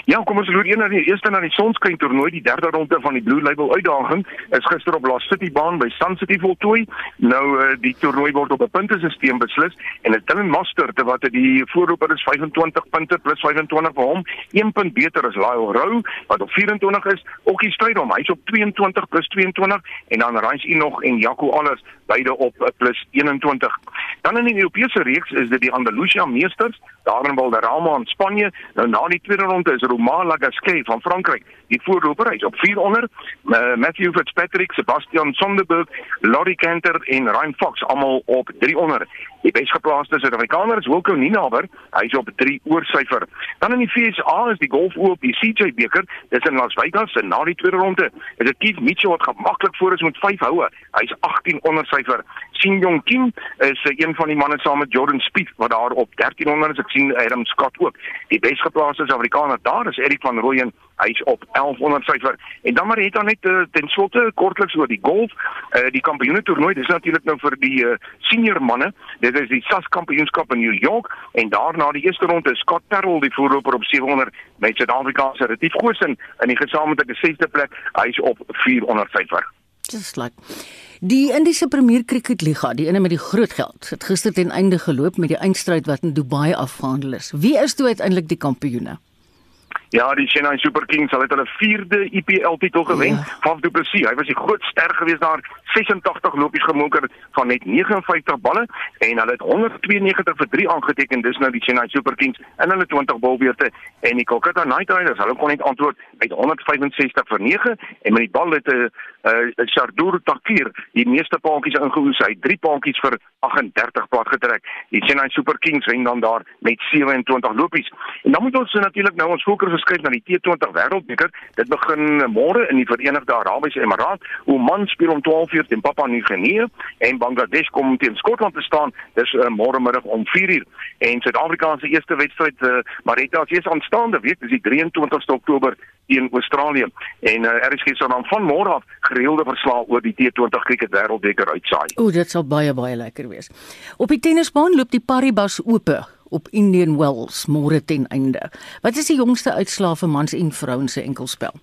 Ja, kom ons loer een na die eerste na die Sonskyn toernooi, die derde ronde van die Blue Label uitdaging is gister op Lost City baan by Sun City voltooi. Nou uh, die toernooi word op 'n puntesisteem beslis en dit Dylan Master wat die voorloper is 25 punte plus 25 vir hom. 1 punt beter as Lyle Rowe wat op 24 is. Okkie stryd hom, hy's op 22 plus 22 en dan Rance Enoch en Jaco Alles beide op uh, plus 21. Dan in die Europese reeks is dit die Andalusia Meesters, daar in Valderrama in Spanje. Nou na die tweede ronde is Romain Lagasquet van Frankryk, die voorloper hy is op 400. Uh, Matthew Fitzpatrick, Sebastian Sonderberg, Laurie Canter en Ryan Fox almal op 300. Die besgeplaaste Suid-Afrikaner is Wilco Ninaber, hy is op 3 oorsyfer. Dan in die FSA is die golf oop die CJ beker, dis in Las Vegas en na die tweede ronde is dit Keith Mitchell wat gemaklik voor is met 5 houe. Hy's 18 onder syfer. Shin Yong Kim is uh, een van die manne saam met Jordan Spieth wat daar op 1300 is. Ek sien Adam Scott ook. Die besgeplaaste Suid-Afrikaner daar is Erik van Rooyen. Hy's op 1100 syfer en dan maar het dan net uh, ten slotte kortliks oor die golf. Uh, die kampioene toernooi dis natuurlik nou vir die uh, senior manne. Dit is die SAS kampioenskap in New York. En daarna die eerste ronde is Scott Terrell die voorloper op 700 met Suid-Afrika se Retief Goosen in die gesamentlike 6de plek. Hy's op 400 syfer just like Die Indiese Premier Cricket Liga, die ene met die groot geld, het gister ten einde geloop met die eindstryd wat in Dubai afgehandel is. Wie is toe uiteindelik die kampioene? Ja, die Chennai Super Kings het hulle vierde IPL titel gewen ja. van Du Plessis. Hy was die groot ster gewees daar, 86 lopies gemoker van net 59 balle en hulle het 192 vir 3 aangeteken. Dis nou die Chennai Super Kings in hulle 20 balbeurte en die Kolkata Knight Riders, hulle kon net antwoord met 165 vir 9 en met die bal het 'n uh, uh, Shardur Takir die meeste paadjies ingehoes. Hy het 3 paadjies vir 38 plat getrek. Die Chennai Super Kings wen dan daar met 27 lopies. En dan moet ons natuurlik nou ons fokus geskuif na die T20 Wêreldbeker. Dit begin môre in die Verenigde Arabiese Emirate. Oman speel om 12:00 teen Papua Nieu-Guinea en Bangladesh kom teen Skotland te staan. Dis uh, môre middag om 4:00 en Suid-Afrika se eerste wedstryd uh, Marita is aanstaande week, dis die 23ste Oktober teen Australië. En uh, RSG sal dan van môre af gereelde verslae oor die T20 Cricket Wêreldbeker uitsaai. O, dit sal baie baie lekker wees. Op die tennisbaan loop die Paribas Ope op Indian Wells môre ten einde. Wat is die jongste uitslae vir mans en vrouens se enkelspel?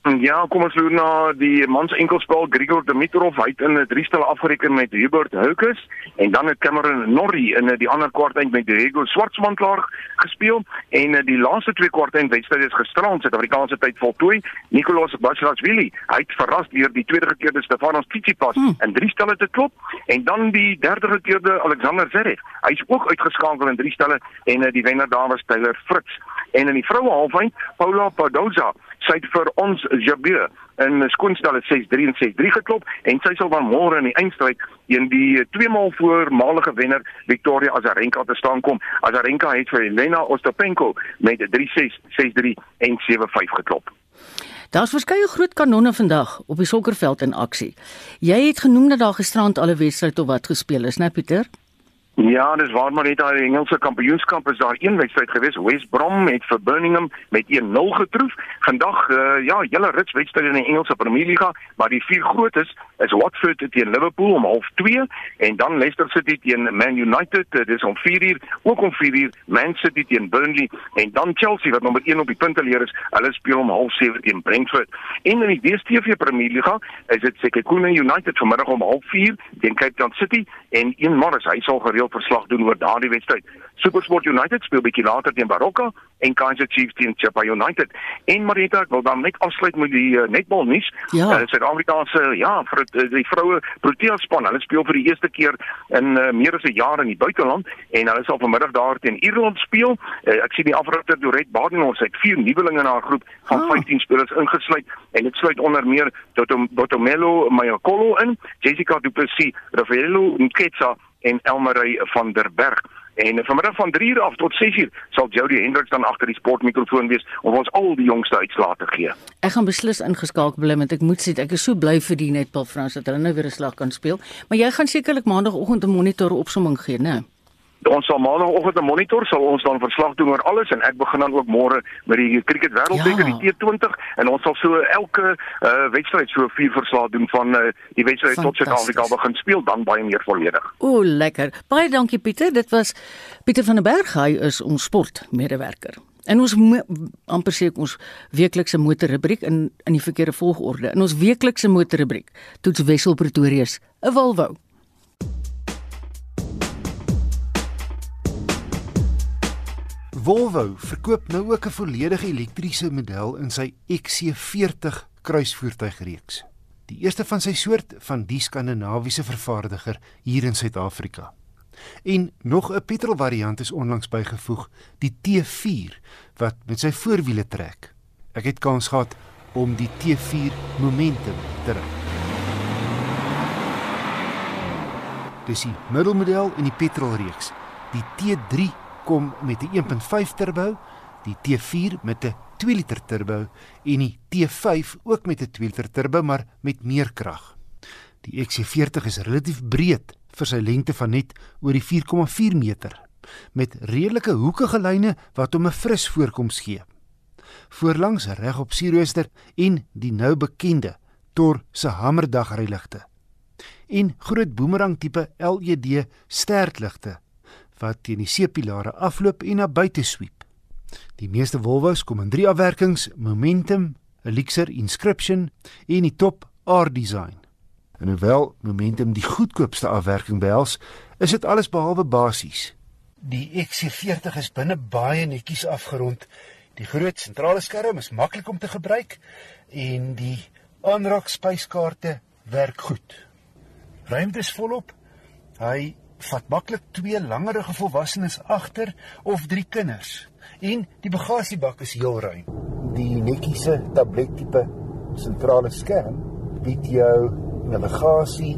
Ja, kom ons loer na die mans enkelspel Grigor Dimitrov hy het in 'n drie stel afgereken met Hubert Hukes en dan het Cameron Norrie in die ander kwartfinale met Diego Swartsman klaar gespeel en die laaste twee kwartfinale wedstryde is gisterand Suid-Afrikaanse tyd voltooi. Nicolas Basilashvili, hy het verras deur die tweede gekeerde Stefanos Tsitsipas hmm. in drie stelle te klop en dan die derde gekeerde Alexander Zverev. Hy is ook uitgeskakel in drie stelle en die wenner daar was Taylor Fritz. En in die vroue halffinale Paula Badoza sy het vir ons Jabeur in skoonstel het 6-3 en 6-3 geklop en sy sal dan môre in die eindstryd teen die tweemaal voormalige wenner Victoria Azarenka te staan kom. Azarenka het vir Elena Ostapenko met 3-6, 6-3 en 7-5 geklop. Daar's verskeie groot kanonne vandag op die sokkerveld in aksie. Jy het genoem dat daar gisterand alle wedstryde of wat gespeel is, né Pieter? Ja, dis waar maar net daar die Engelse kampioenskap is daar een wedstryd gewees. West Brom het vir Birmingham met 1-0 getroof. Vandag uh, ja, julle rits wedstryd in die Engelse Premier League, maar die vier grootes is Watford teen Liverpool om 0:30 en dan Leicester City teen Man United, dit is om 4:00, ook om 4:00 Man City teen Burnley en dan Chelsea wat nommer 1 op die punteleer is, hulle speel om 0:30 teen Brentford. En in die DStv Premier League is dit Sekhukhune United vanmiddag om 0:30 teen Cape Town City en Ian Morris, hy sal gereeld verslag doen oor daardie wedstryd. SuperSport United speel bietjie later teen Baroka en Kaizer Chiefs teen Chippa United. En Marita, ek wil dan net afsluit met die uh, netbal nuus. Ja. Uh, Suid-Afrikaanse ja, vir uh, die vroue Protea span, hulle speel vir die eerste keer in uh, meer as 'n jaar in die buiteland en hulle sal vanmiddag daar teen Ierland speel. Uh, ek sien die afrigter Doret Badenhorst het vier nuwelinge in haar groep van ah. 15 spelers ingesluit en dit sluit onder meer Dotomelo Mayakolo in, Jessica Du Plessis, Rafaelo Nketsa en Elmarie van der Berg. En vanmiddag van 3 uur af tot 6 uur sal Jody Hendriks dan agter die sportmikrofoon wees om ons al die jongste uitslae te gee. Ek gaan beslis ingeskakel bly want ek moet sê ek is so bly vir die netbal Frans dat hulle nou weer 'n slag kan speel. Maar jy gaan sekerlik maandagooggend 'n monitor opsomming gee, né? Ons sal maandagooggend 'n monitor sal ons dan verslag doen oor alles en ek begin dan ook môre met die cricket wêreldbeker ja. die T20 en ons sal so elke uh, wedstryd so vier verslae doen van uh, die wedstryd tot Suid-Afrika begin speel dan baie meer volledig. O, lekker. Baie dankie Pieter. Dit was Pieter van der Berg. Hy is ons sportmedewerker. En ons amper sê ons weeklikse motorrubriek in in die verkeerde volgorde. In ons weeklikse motorrubriek toets Wessel Pretorius 'n Volvo. Volvo verkoop nou ook 'n volledige elektriese model in sy XC40 kruisvoertuigreeks. Die eerste van sy soort van die skandinawiese vervaardiger hier in Suid-Afrika. En nog 'n petrolvariant is onlangs bygevoeg, die T4 wat met sy voorwiele trek. Ek het kans gehad om die T4 Momentum te ry. Dis die middelmodel in die petrolreeks, die T3 kom met 'n 1.5 turbo, die T4 met 'n 2 liter turbo en die T5 ook met 'n 2 liter turbo maar met meer krag. Die XC40 is relatief breed vir sy lengte van net oor die 4,4 meter met redelike hoekige lyne wat hom 'n fris voorkoms gee. Voorlangs reg op sierrooster en die nou bekende Tor se hamerdagryligte. En groot boomerang tipe LED sterkligte wat teen die seepilare afloop en na buite swiep. Die meeste Volvo's kom in drie afwerkings: Momentum, Elixir, Inscription en die top R-design. En hoewel Momentum die goedkoopste afwerking behels, is dit alles behalwe basies. Die XC40 is binne baie netjies afgerond. Die groot sentrale skerm is maklik om te gebruik en die aanraak spyskaarte werk goed. Ruimte is volop. Hy vat maklik twee langerige volwassenes agter of drie kinders. En die bagasiebak is heel ruim. Die netjiese tablettipe sentrale skerm bied jou navigasie,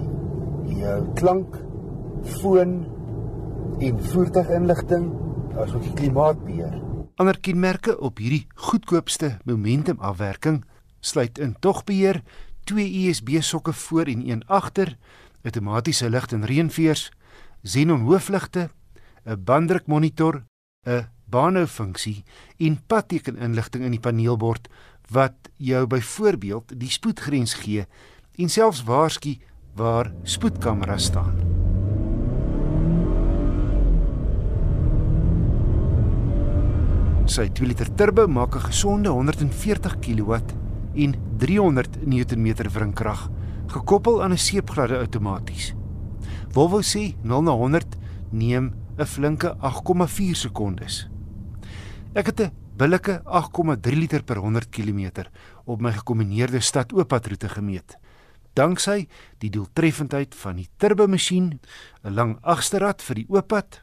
jou klank, foon en voertuiginligting asook die klimaatbeheer. Ander kenmerke op hierdie goedkoopste momentum afwerking sluit in togbeheer, twee USB sokke voor en een agter, outomatiese lig en reënveers, xenon hoofligte, 'n banddrukmonitor, 'n baanhou-funksie en padtekeninligting in die paneelbord wat jou byvoorbeeld die spoedgrens gee en selfs waarsku waar spoedkameras staan. Sy 2 liter turbo maak 'n gesonde 140 kW en 300 Newtonmeter wringkrag gekoppel aan 'n seepgladde outomaties. Volvo sê 0 na 100 neem 'n flinke 8,4 sekondes. Ek het 'n billike 8,3 liter per 100 km op my gekombineerde stad-oopadroete gemeet. Danksy die doeltreffendheid van die turbomasjien, 'n lang agterrad vir die ooppad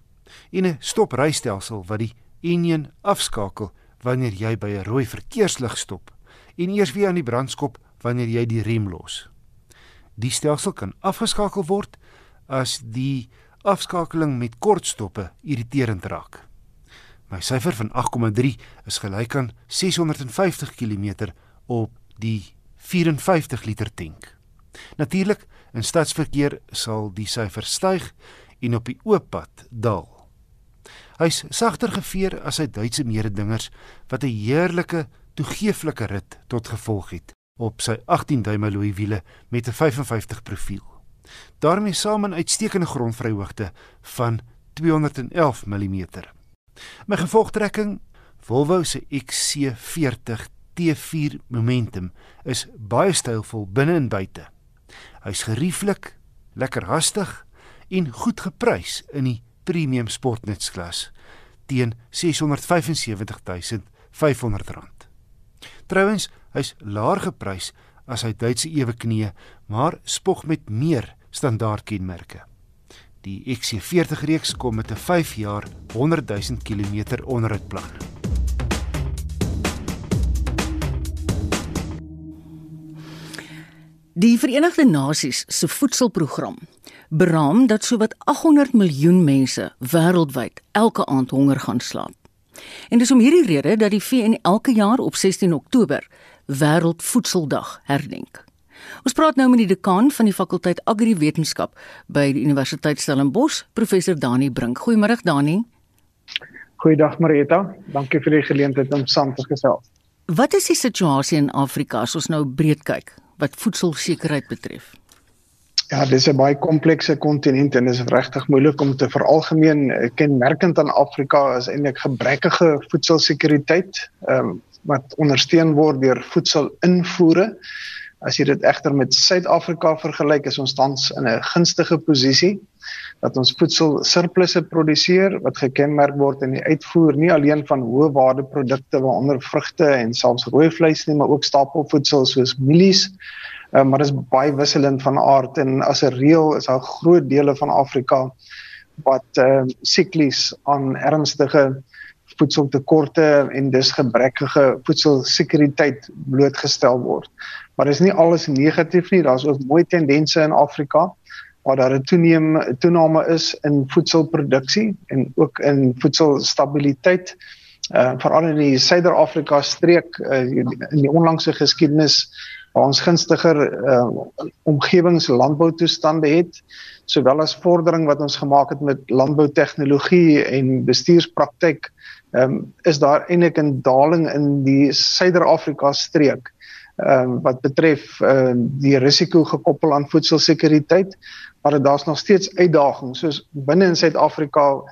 en 'n stoprystelsel wat die enjin afskakel wanneer jy by 'n rooi verkeerslig stop en eers weer aan die brandskop wanneer jy die rem los. Die stelsel kan afgeskakel word as die afskakeling met kortstoppe irriterend raak. My syfer van 8,3 is gelyk aan 650 km op die 54 liter tank. Natuurlik, in stadsverkeer sal die syfer styg en op die oop pad daal. Hy's sagter geveer as sy Duitse mededingers wat 'n heerlike toegeeflike rit tot gevolg het op sy 18 duim alloy wiele met 'n 55 profiel. Daarmee saam 'n uitstekende grondvryhoogte van 211 mm. My gevolgtrekking Volvo se XC40 T4 Momentum is baie stylvol binne en buite. Hy's gerieflik, lekker hastig en goed geprys in die premium sportnutklas teen R675.500. Trouwens, hy's laer geprys as hy Duitse ewe knie, maar spog met meer standaardkenmerke. Die XC40 reeks kom met 'n 5 jaar 100 000 km onderhoudplan. Die Verenigde Nasies se voedselprogram beraam dat sowat 800 miljoen mense wêreldwyd elke aand honger gaan slaap. En dis om hierdie rede dat die VN elke jaar op 16 Oktober Wêreldvoedseldag herdenk. Ons praat nou met die dekaan van die fakulteit Agriwetenskap by die Universiteit Stellenbosch, professor Dani Brink. Goeiemôre Dani. Goeiedag Marita. Dankie vir die geleentheid om saam te gesels. Wat is die situasie in Afrika as ons nou breed kyk wat voedselsekerheid betref? Ja, dis 'n baie komplekse kontinent en dit is regtig moeilik om te veralgemeen. Kenmerkend aan Afrika is eintlik gebrekkige voedselsekuriteit, ehm um, wat ondersteun word deur voedselinvoere. As jy dit egter met Suid-Afrika vergelyk, is ons tans in 'n gunstige posisie dat ons voedsel surplusse produseer wat gekenmerk word in die uitvoer nie alleen van hoë waarde produkte waaronder vrugte en selfs rooi vleis nie, maar ook stapelvoedsel soos mielies. Uh, maar dit is baie wisselend van aard en as 'n reël is daar groot dele van Afrika wat uh, siklies aan ernstige voedseltekorte en dus gebrekkige voedselsekuriteit blootgestel word maar dis nie alles negatief nie. Daar's ook mooi tendense in Afrika waar daar 'n toeneem toename is in voedselproduksie en ook in voedselstabiliteit. Uh veral in die Suider-Afrika streek uh, in die onlangse geskiedenis waar ons gunstiger uh omgewingslandboutoestande het sowel as vordering wat ons gemaak het met landboutegnologie en bestuurspraktyk um, is daar eintlik 'n daling in die Suider-Afrika streek ehm um, wat betref ehm uh, die risiko gekoppel aan voedselsekuriteit, maar daar's nog steeds uitdagings soos binne in Suid-Afrika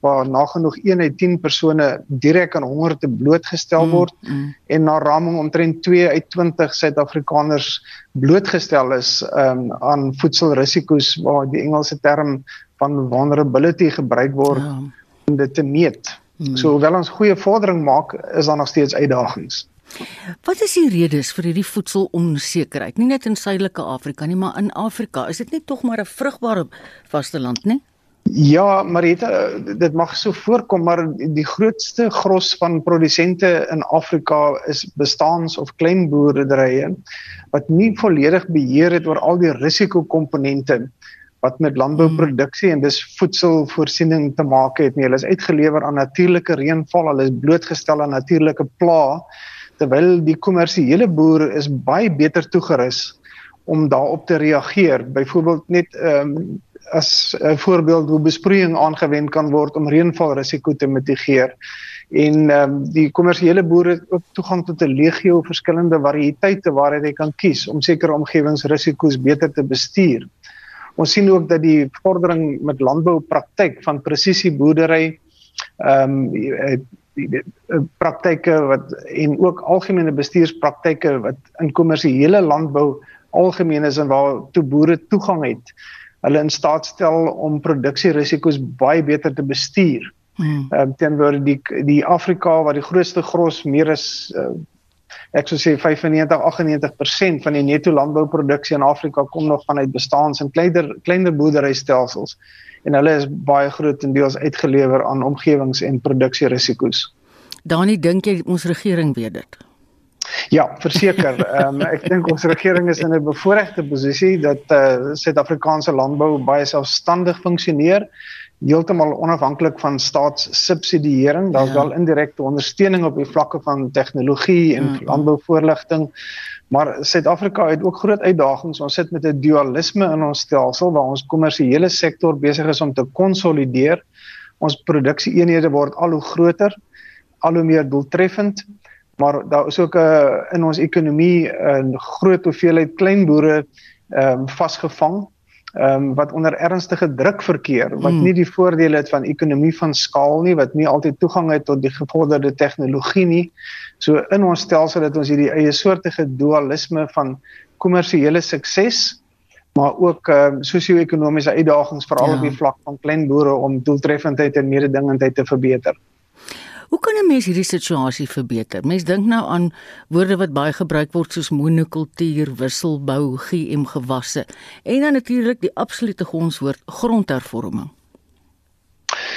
waar nagenoeg 1 uit 10 persone direk aan honger te blootgestel mm, word mm, mm. en na raming omtrent 2 uit 20 Suid-Afrikaners blootgestel is um, aan voedselrisiko's waar die Engelse term van vulnerability gebruik word ja. om dit te meet. Mm. So hoewel ons goeie vordering maak, is daar nog steeds uitdagings. Wat is die redes vir hierdie voedselonsekerheid? Nie net in Suidelike Afrika nie, maar in Afrika. Is dit nie tog maar 'n vrugbare vasteland nie? Ja, Marita, dit mag so voorkom, maar die grootste gros van produsente in Afrika is bestaans of klein boerderye wat nie volledig beheer het oor al die risikokomponente wat met landbouproduksie en dis voedselvoorsiening te maak het nie. Hulle is uitgelewer aan natuurlike reënval, hulle is blootgestel aan natuurlike plaae terwyl die kommersiële boer is baie beter toegerus om daarop te reageer. Byvoorbeeld net ehm um, as 'n voorbeeld hoe besproeiing aangewend kan word om reënvalrisiko te mitigeer. En ehm um, die kommersiële boere het ook toegang tot 'n legio verskillende variëteite waaruit hy kan kies om sekere omgewingsrisiko's beter te bestuur. Ons sien ook dat die vordering met landboupraktyk van presisieboerdery ehm um, praktyke wat en ook algemene bestuurspraktyke wat in kommersiële landbou algemeen is en waar toe boere toegang het hulle in staat stel om produksierisiko's baie beter te bestuur. Hmm. Ehm um, teenoor die die Afrika waar die grootste gros meer as uh, ek sou sê 95 98% van die netto landbouproduksie in Afrika kom nog vanuit bestaans en kleiner kleiner boerderystelsels en hulle is baie grootendeels uitgelewer aan omgewings- en produksierisiko's. Dani, dink jy ons regering weet dit? Ja, verseker. Ehm um, ek dink ons regering is in 'n bevoordeelde posisie dat eh uh, Suid-Afrikaanse landbou baie selfstandig funksioneer, heeltemal onafhanklik van staatssubsidiering. Daar's ja. wel indirekte ondersteuning op die vlakke van tegnologie en mm. landbouvoorligting. Maar Suid-Afrika het ook groot uitdagings. Ons sit met 'n dualisme in ons stelsel waar ons kommersiële sektor besig is om te konsolideer. Ons produksieeenhede word al hoe groter, al hoe meer doeltreffend maar daar is ook 'n uh, eh, in ons ekonomie 'n uh, groot hoeveelheid klein boere ehm um, vasgevang ehm um, wat onder ernstige druk verkeer wat mm. nie die voordele het van ekonomie van skaal nie wat nie altyd toegang het tot die gevorderde tegnologie nie. So in ons stelsel het ons hierdie eie soortige dualisme van kommersiële sukses maar ook ehm um, sosio-ekonomiese uitdagings veral ja. op die vlak van klein boere om doeltreffendheid en mededingendheid te verbeter. Hoe kan 'n mens hierdie situasie verbeter? Mens dink nou aan woorde wat baie gebruik word soos monokultuur, wisselbou, GM gewasse en dan natuurlik die absolute gonswoord grondhervorming.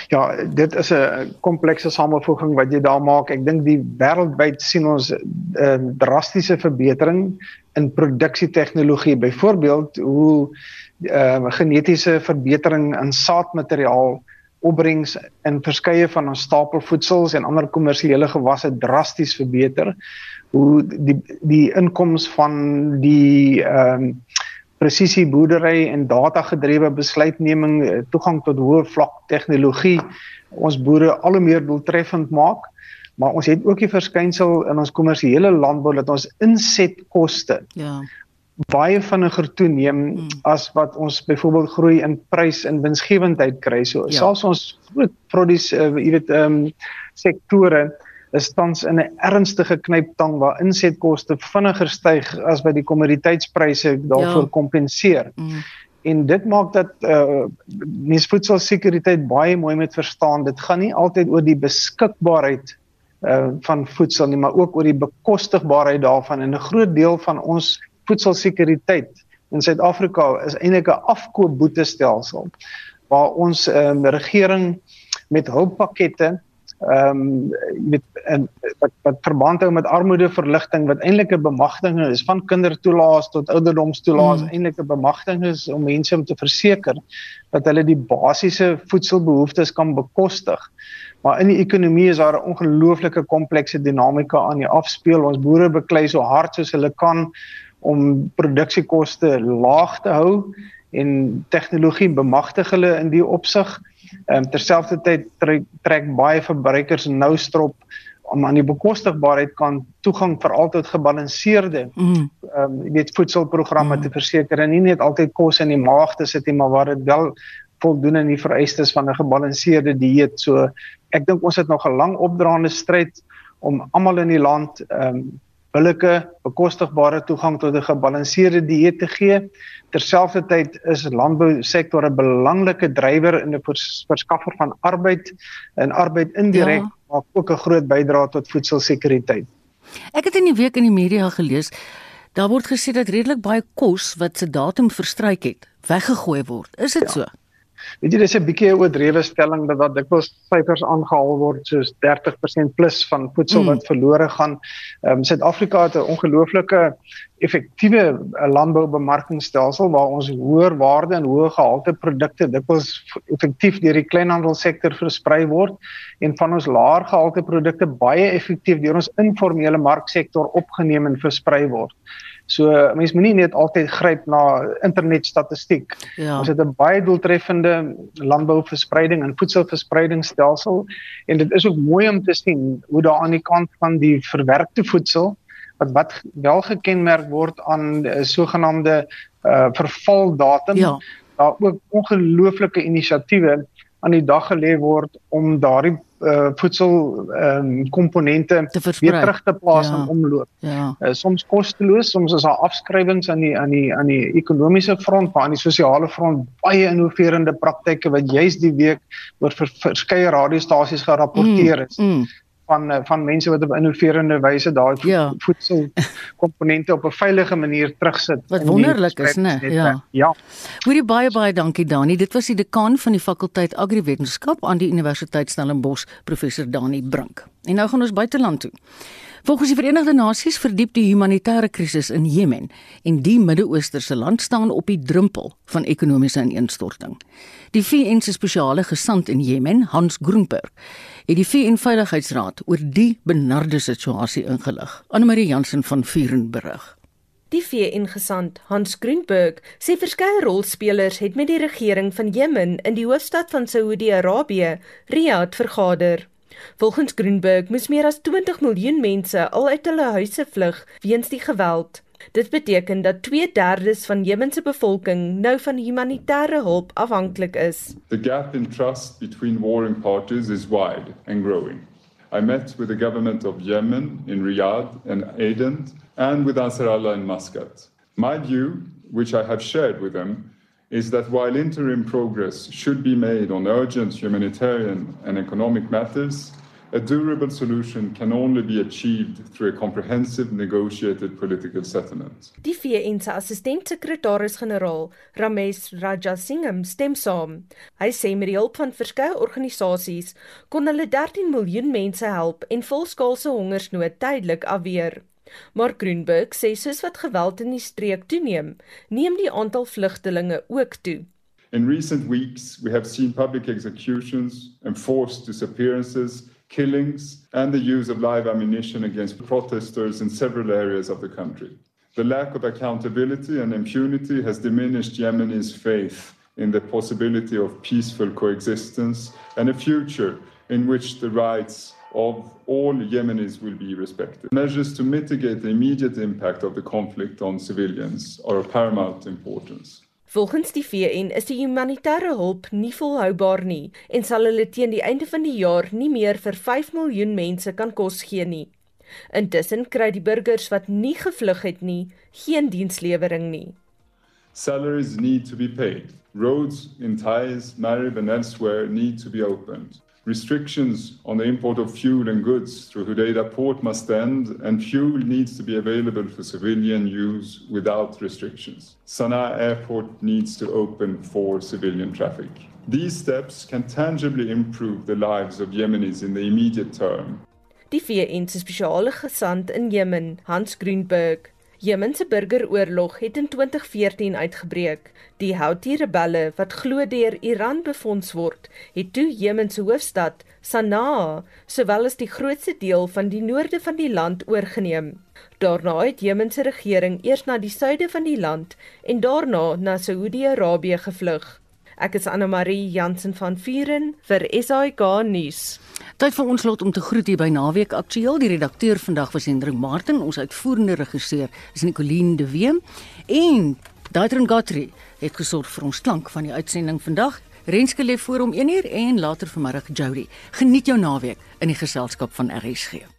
Ja, dit is 'n komplekse samevoeging wat jy daar maak. Ek dink die wêreldwyd sien ons 'n uh, drastiese verbetering in produksietegnologie. Byvoorbeeld hoe uh, genetiese verbetering in saadmateriaal opbrengs in verskeie van ons stapelvoedsels en ander kommersiële gewasse drasties verbeter. Hoe die die inkomste van die ehm um, presisie boerdery en data gedrewe besluitneming eh, toegang tot hoë vlak tegnologie ons boere al hoe meer doeltreffend maak. Maar ons het ook die verskynsel in ons kommersiële landbou dat ons insetkoste ja baie vinniger toeneem hmm. as wat ons byvoorbeeld groei in prys en winsgewendheid kry. So ja. selfs ons groot produs uh, jy weet ehm um, sektore is tans in 'n ernstige knyptang waar insetkoste vinniger styg as wat die kommoditeitspryse daarvoor ja. kompenseer. Hmm. En dit maak dat uh mens voedselsekuriteit baie mooi met verstaan. Dit gaan nie altyd oor die beskikbaarheid uh van voedsel nie, maar ook oor die bekostigbaarheid daarvan en 'n groot deel van ons voedselsekuriteit in Suid-Afrika is eintlik 'n afkoopboetestelsel waar ons ehm um, regering met hulppakkette ehm um, met en wat wat verband hou met armoedeverligting wat eintlik 'n bemagtiging is van kindertoelaas tot ouderdomstoelaas mm. eintlik 'n bemagtiging is om mense om te verseker dat hulle die basiese voedselbehoeftes kan bekostig. Maar in die ekonomie is daar 'n ongelooflike komplekse dinamika aan die afspeel. Ons boere beklei so hard soos hulle kan om produksiekoste laag te hou en tegnologie bemagtig hulle in die opsig. Ehm um, terselfdertyd trek, trek baie verbruikers nou strop om aan die bekostigbaarheid kan toegang vir altyd gebalanseerde mm. ehm mm. um, jy weet voedselprogramme mm. te verseker en nie net altyd kos in die maag te sit nie maar waar dit wel voldoen aan die vereistes van 'n gebalanseerde dieet. So ek dink ons het nog 'n lang opdraande stryd om almal in die land ehm um, billike bekostigbare toegang tot 'n gebalanseerde dieet te gee. Terselfdertyd is landbou sektor 'n belangrike drywer in die verskaffer van arbeid en arbeid indirek ja. maak ook 'n groot bydrae tot voedselsekuriteit. Ek het in die week in die media gelees daar word gesê dat redelik baie kos wat se datum verstryk het, weggegooi word. Is dit ja. so? Weet jy dis 'n bietjie 'n oordrewe stelling dat wat dikwels syfers aangehaal word soos 30% plus van voedsel mm. wat verlore gaan. Ehm um, Suid-Afrika het 'n ongelooflike effektiewe eh, landboubemarkingstelsel waar ons hoër waarde en hoë gehalte produkte dikwels effektief deur die kleinhandelsektor versprei word en van ons laer gehalte produkte baie effektief deur ons informele marksektor opgeneem en versprei word. So mense moenie net altyd gryp na internetstatistiek. Ja. Ons het 'n baie doeltreffende landbouverspreiding en voedselverspreidingsstelsel en dit is ook mooi om te sien hoe daar aan die kant van die verwerkte voedsel wat wat wel gekenmerk word aan 'n uh, sogenaamde uh, vervaldatum. Ja. Daar ook ongelooflike inisiatiewe aan die dag gelê word om daardie uh, voedsel ehm um, komponente weer terug te plaas ja. in omloop. Ja. Uh, soms kosteloos, soms is daar afskrywings aan die aan die aan die ekonomiese front, maar aan die sosiale front baie innoverende praktyke wat juis die week oor vir verskeie radiostasies gerapporteer is. Mm, mm van eh, van mense wat op innoverende wyse daai ja. voedselkomponente op 'n veilige manier terugsit. Wat wonderlik is, né? Ja. Ja. Hoorie baie baie dankie Dani. Dit was die dekaan van die fakulteit Agriwetenskap aan die Universiteit Stellenbosch, professor Dani Brink. En nou gaan ons buiteland toe. Volgens die Verenigde Nasies verdiep die humanitêre krisis in Jemen en die Midde-Oosterse land staan op die drempel van ekonomiese ineenstorting. Die VN se spesiale gesant in Jemen, Hans Groenberg, het die VN Veiligheidsraad oor die benarde situasie ingelig. Anne-Marie Jansen van Vuren berig. Die VN-gesant Hans Groenberg sê verskeie rolspelers het met die regering van Jemen in die hoofstad van Saudi-Arabië, Riyadh, vergader. Volgens Groenberg moes meer as 20 miljoen mense al uit hulle huise vlug weens die geweld. Dit beteken dat 2/3 van Jemen se bevolking nou van humanitêre hulp afhanklik is. The gap in trust between warring parties is wide and growing. I met with the government of Yemen in Riyadh and Aden and with Ansarallah in Muscat. My view, which I have shared with them, is that while interim progress should be made on urgent humanitarian and economic matters, a durable solution can only be achieved through a comprehensive negotiated political settlement. Die VN se assistent-sekretaris-generaal, Ramesh Rajasingham, stem saam. Hy sê met die hulp van verskeie organisasies kon hulle 13 miljoen mense help en volskaalse hongersnood tydelik afweer. Maar Groenberg sê soos wat geweld in die streek toeneem, neem die aantal vlugtelinge ook toe. In recent weeks, we have seen public executions, enforced disappearances, killings, and the use of live ammunition against protesters in several areas of the country. The lack of accountability and impunity has diminished Yemenis' faith in the possibility of peaceful coexistence and a future in which the rights of all Yemenis will be respected. Measures to mitigate the immediate impact of the conflict on civilians are of paramount importance. Volgens die VN is die humanitêre hulp nie volhoubaar nie en sal hulle teen die einde van die jaar nie meer vir 5 miljoen mense kan kos gee nie. Intussen kry die burgers wat nie gevlug het nie, geen dienslewering nie. Salaries need to be paid. Roads in Thais, Marib and elsewhere need to be opened. Restrictions on the import of fuel and goods through Hodeida port must end, and fuel needs to be available for civilian use without restrictions. Sana'a airport needs to open for civilian traffic. These steps can tangibly improve the lives of Yemenis in the immediate term. Die VN se spesiale gesant in Jemen, Hans Grünberg, Jemen se burgeroorlog het in 2014 uitgebreek. Die Houthi-rebelle wat glo deur Iran befonds word, het toe Jemen se hoofstad Sanaa, sowel as die grootste deel van die noorde van die land oorgeneem. Daarna het Jemen se regering eers na die suide van die land en daarna na Saudi-Arabië gevlug. Ek is Anna Marie Jansen van Vuren vir SAK nuus. Tyd vir ons lot om te groet hier by Naweek Aktueel. Die redakteur vandag was Hendrik Martin, ons uitvoerende regisseur is Nicoline de Wem en Daitron Gotri het gesorg vir ons klank van die uitsending vandag. Renske lê voor om 1uur en later vanmiddag Jody. Geniet jou naweek in die geselskap van RSG.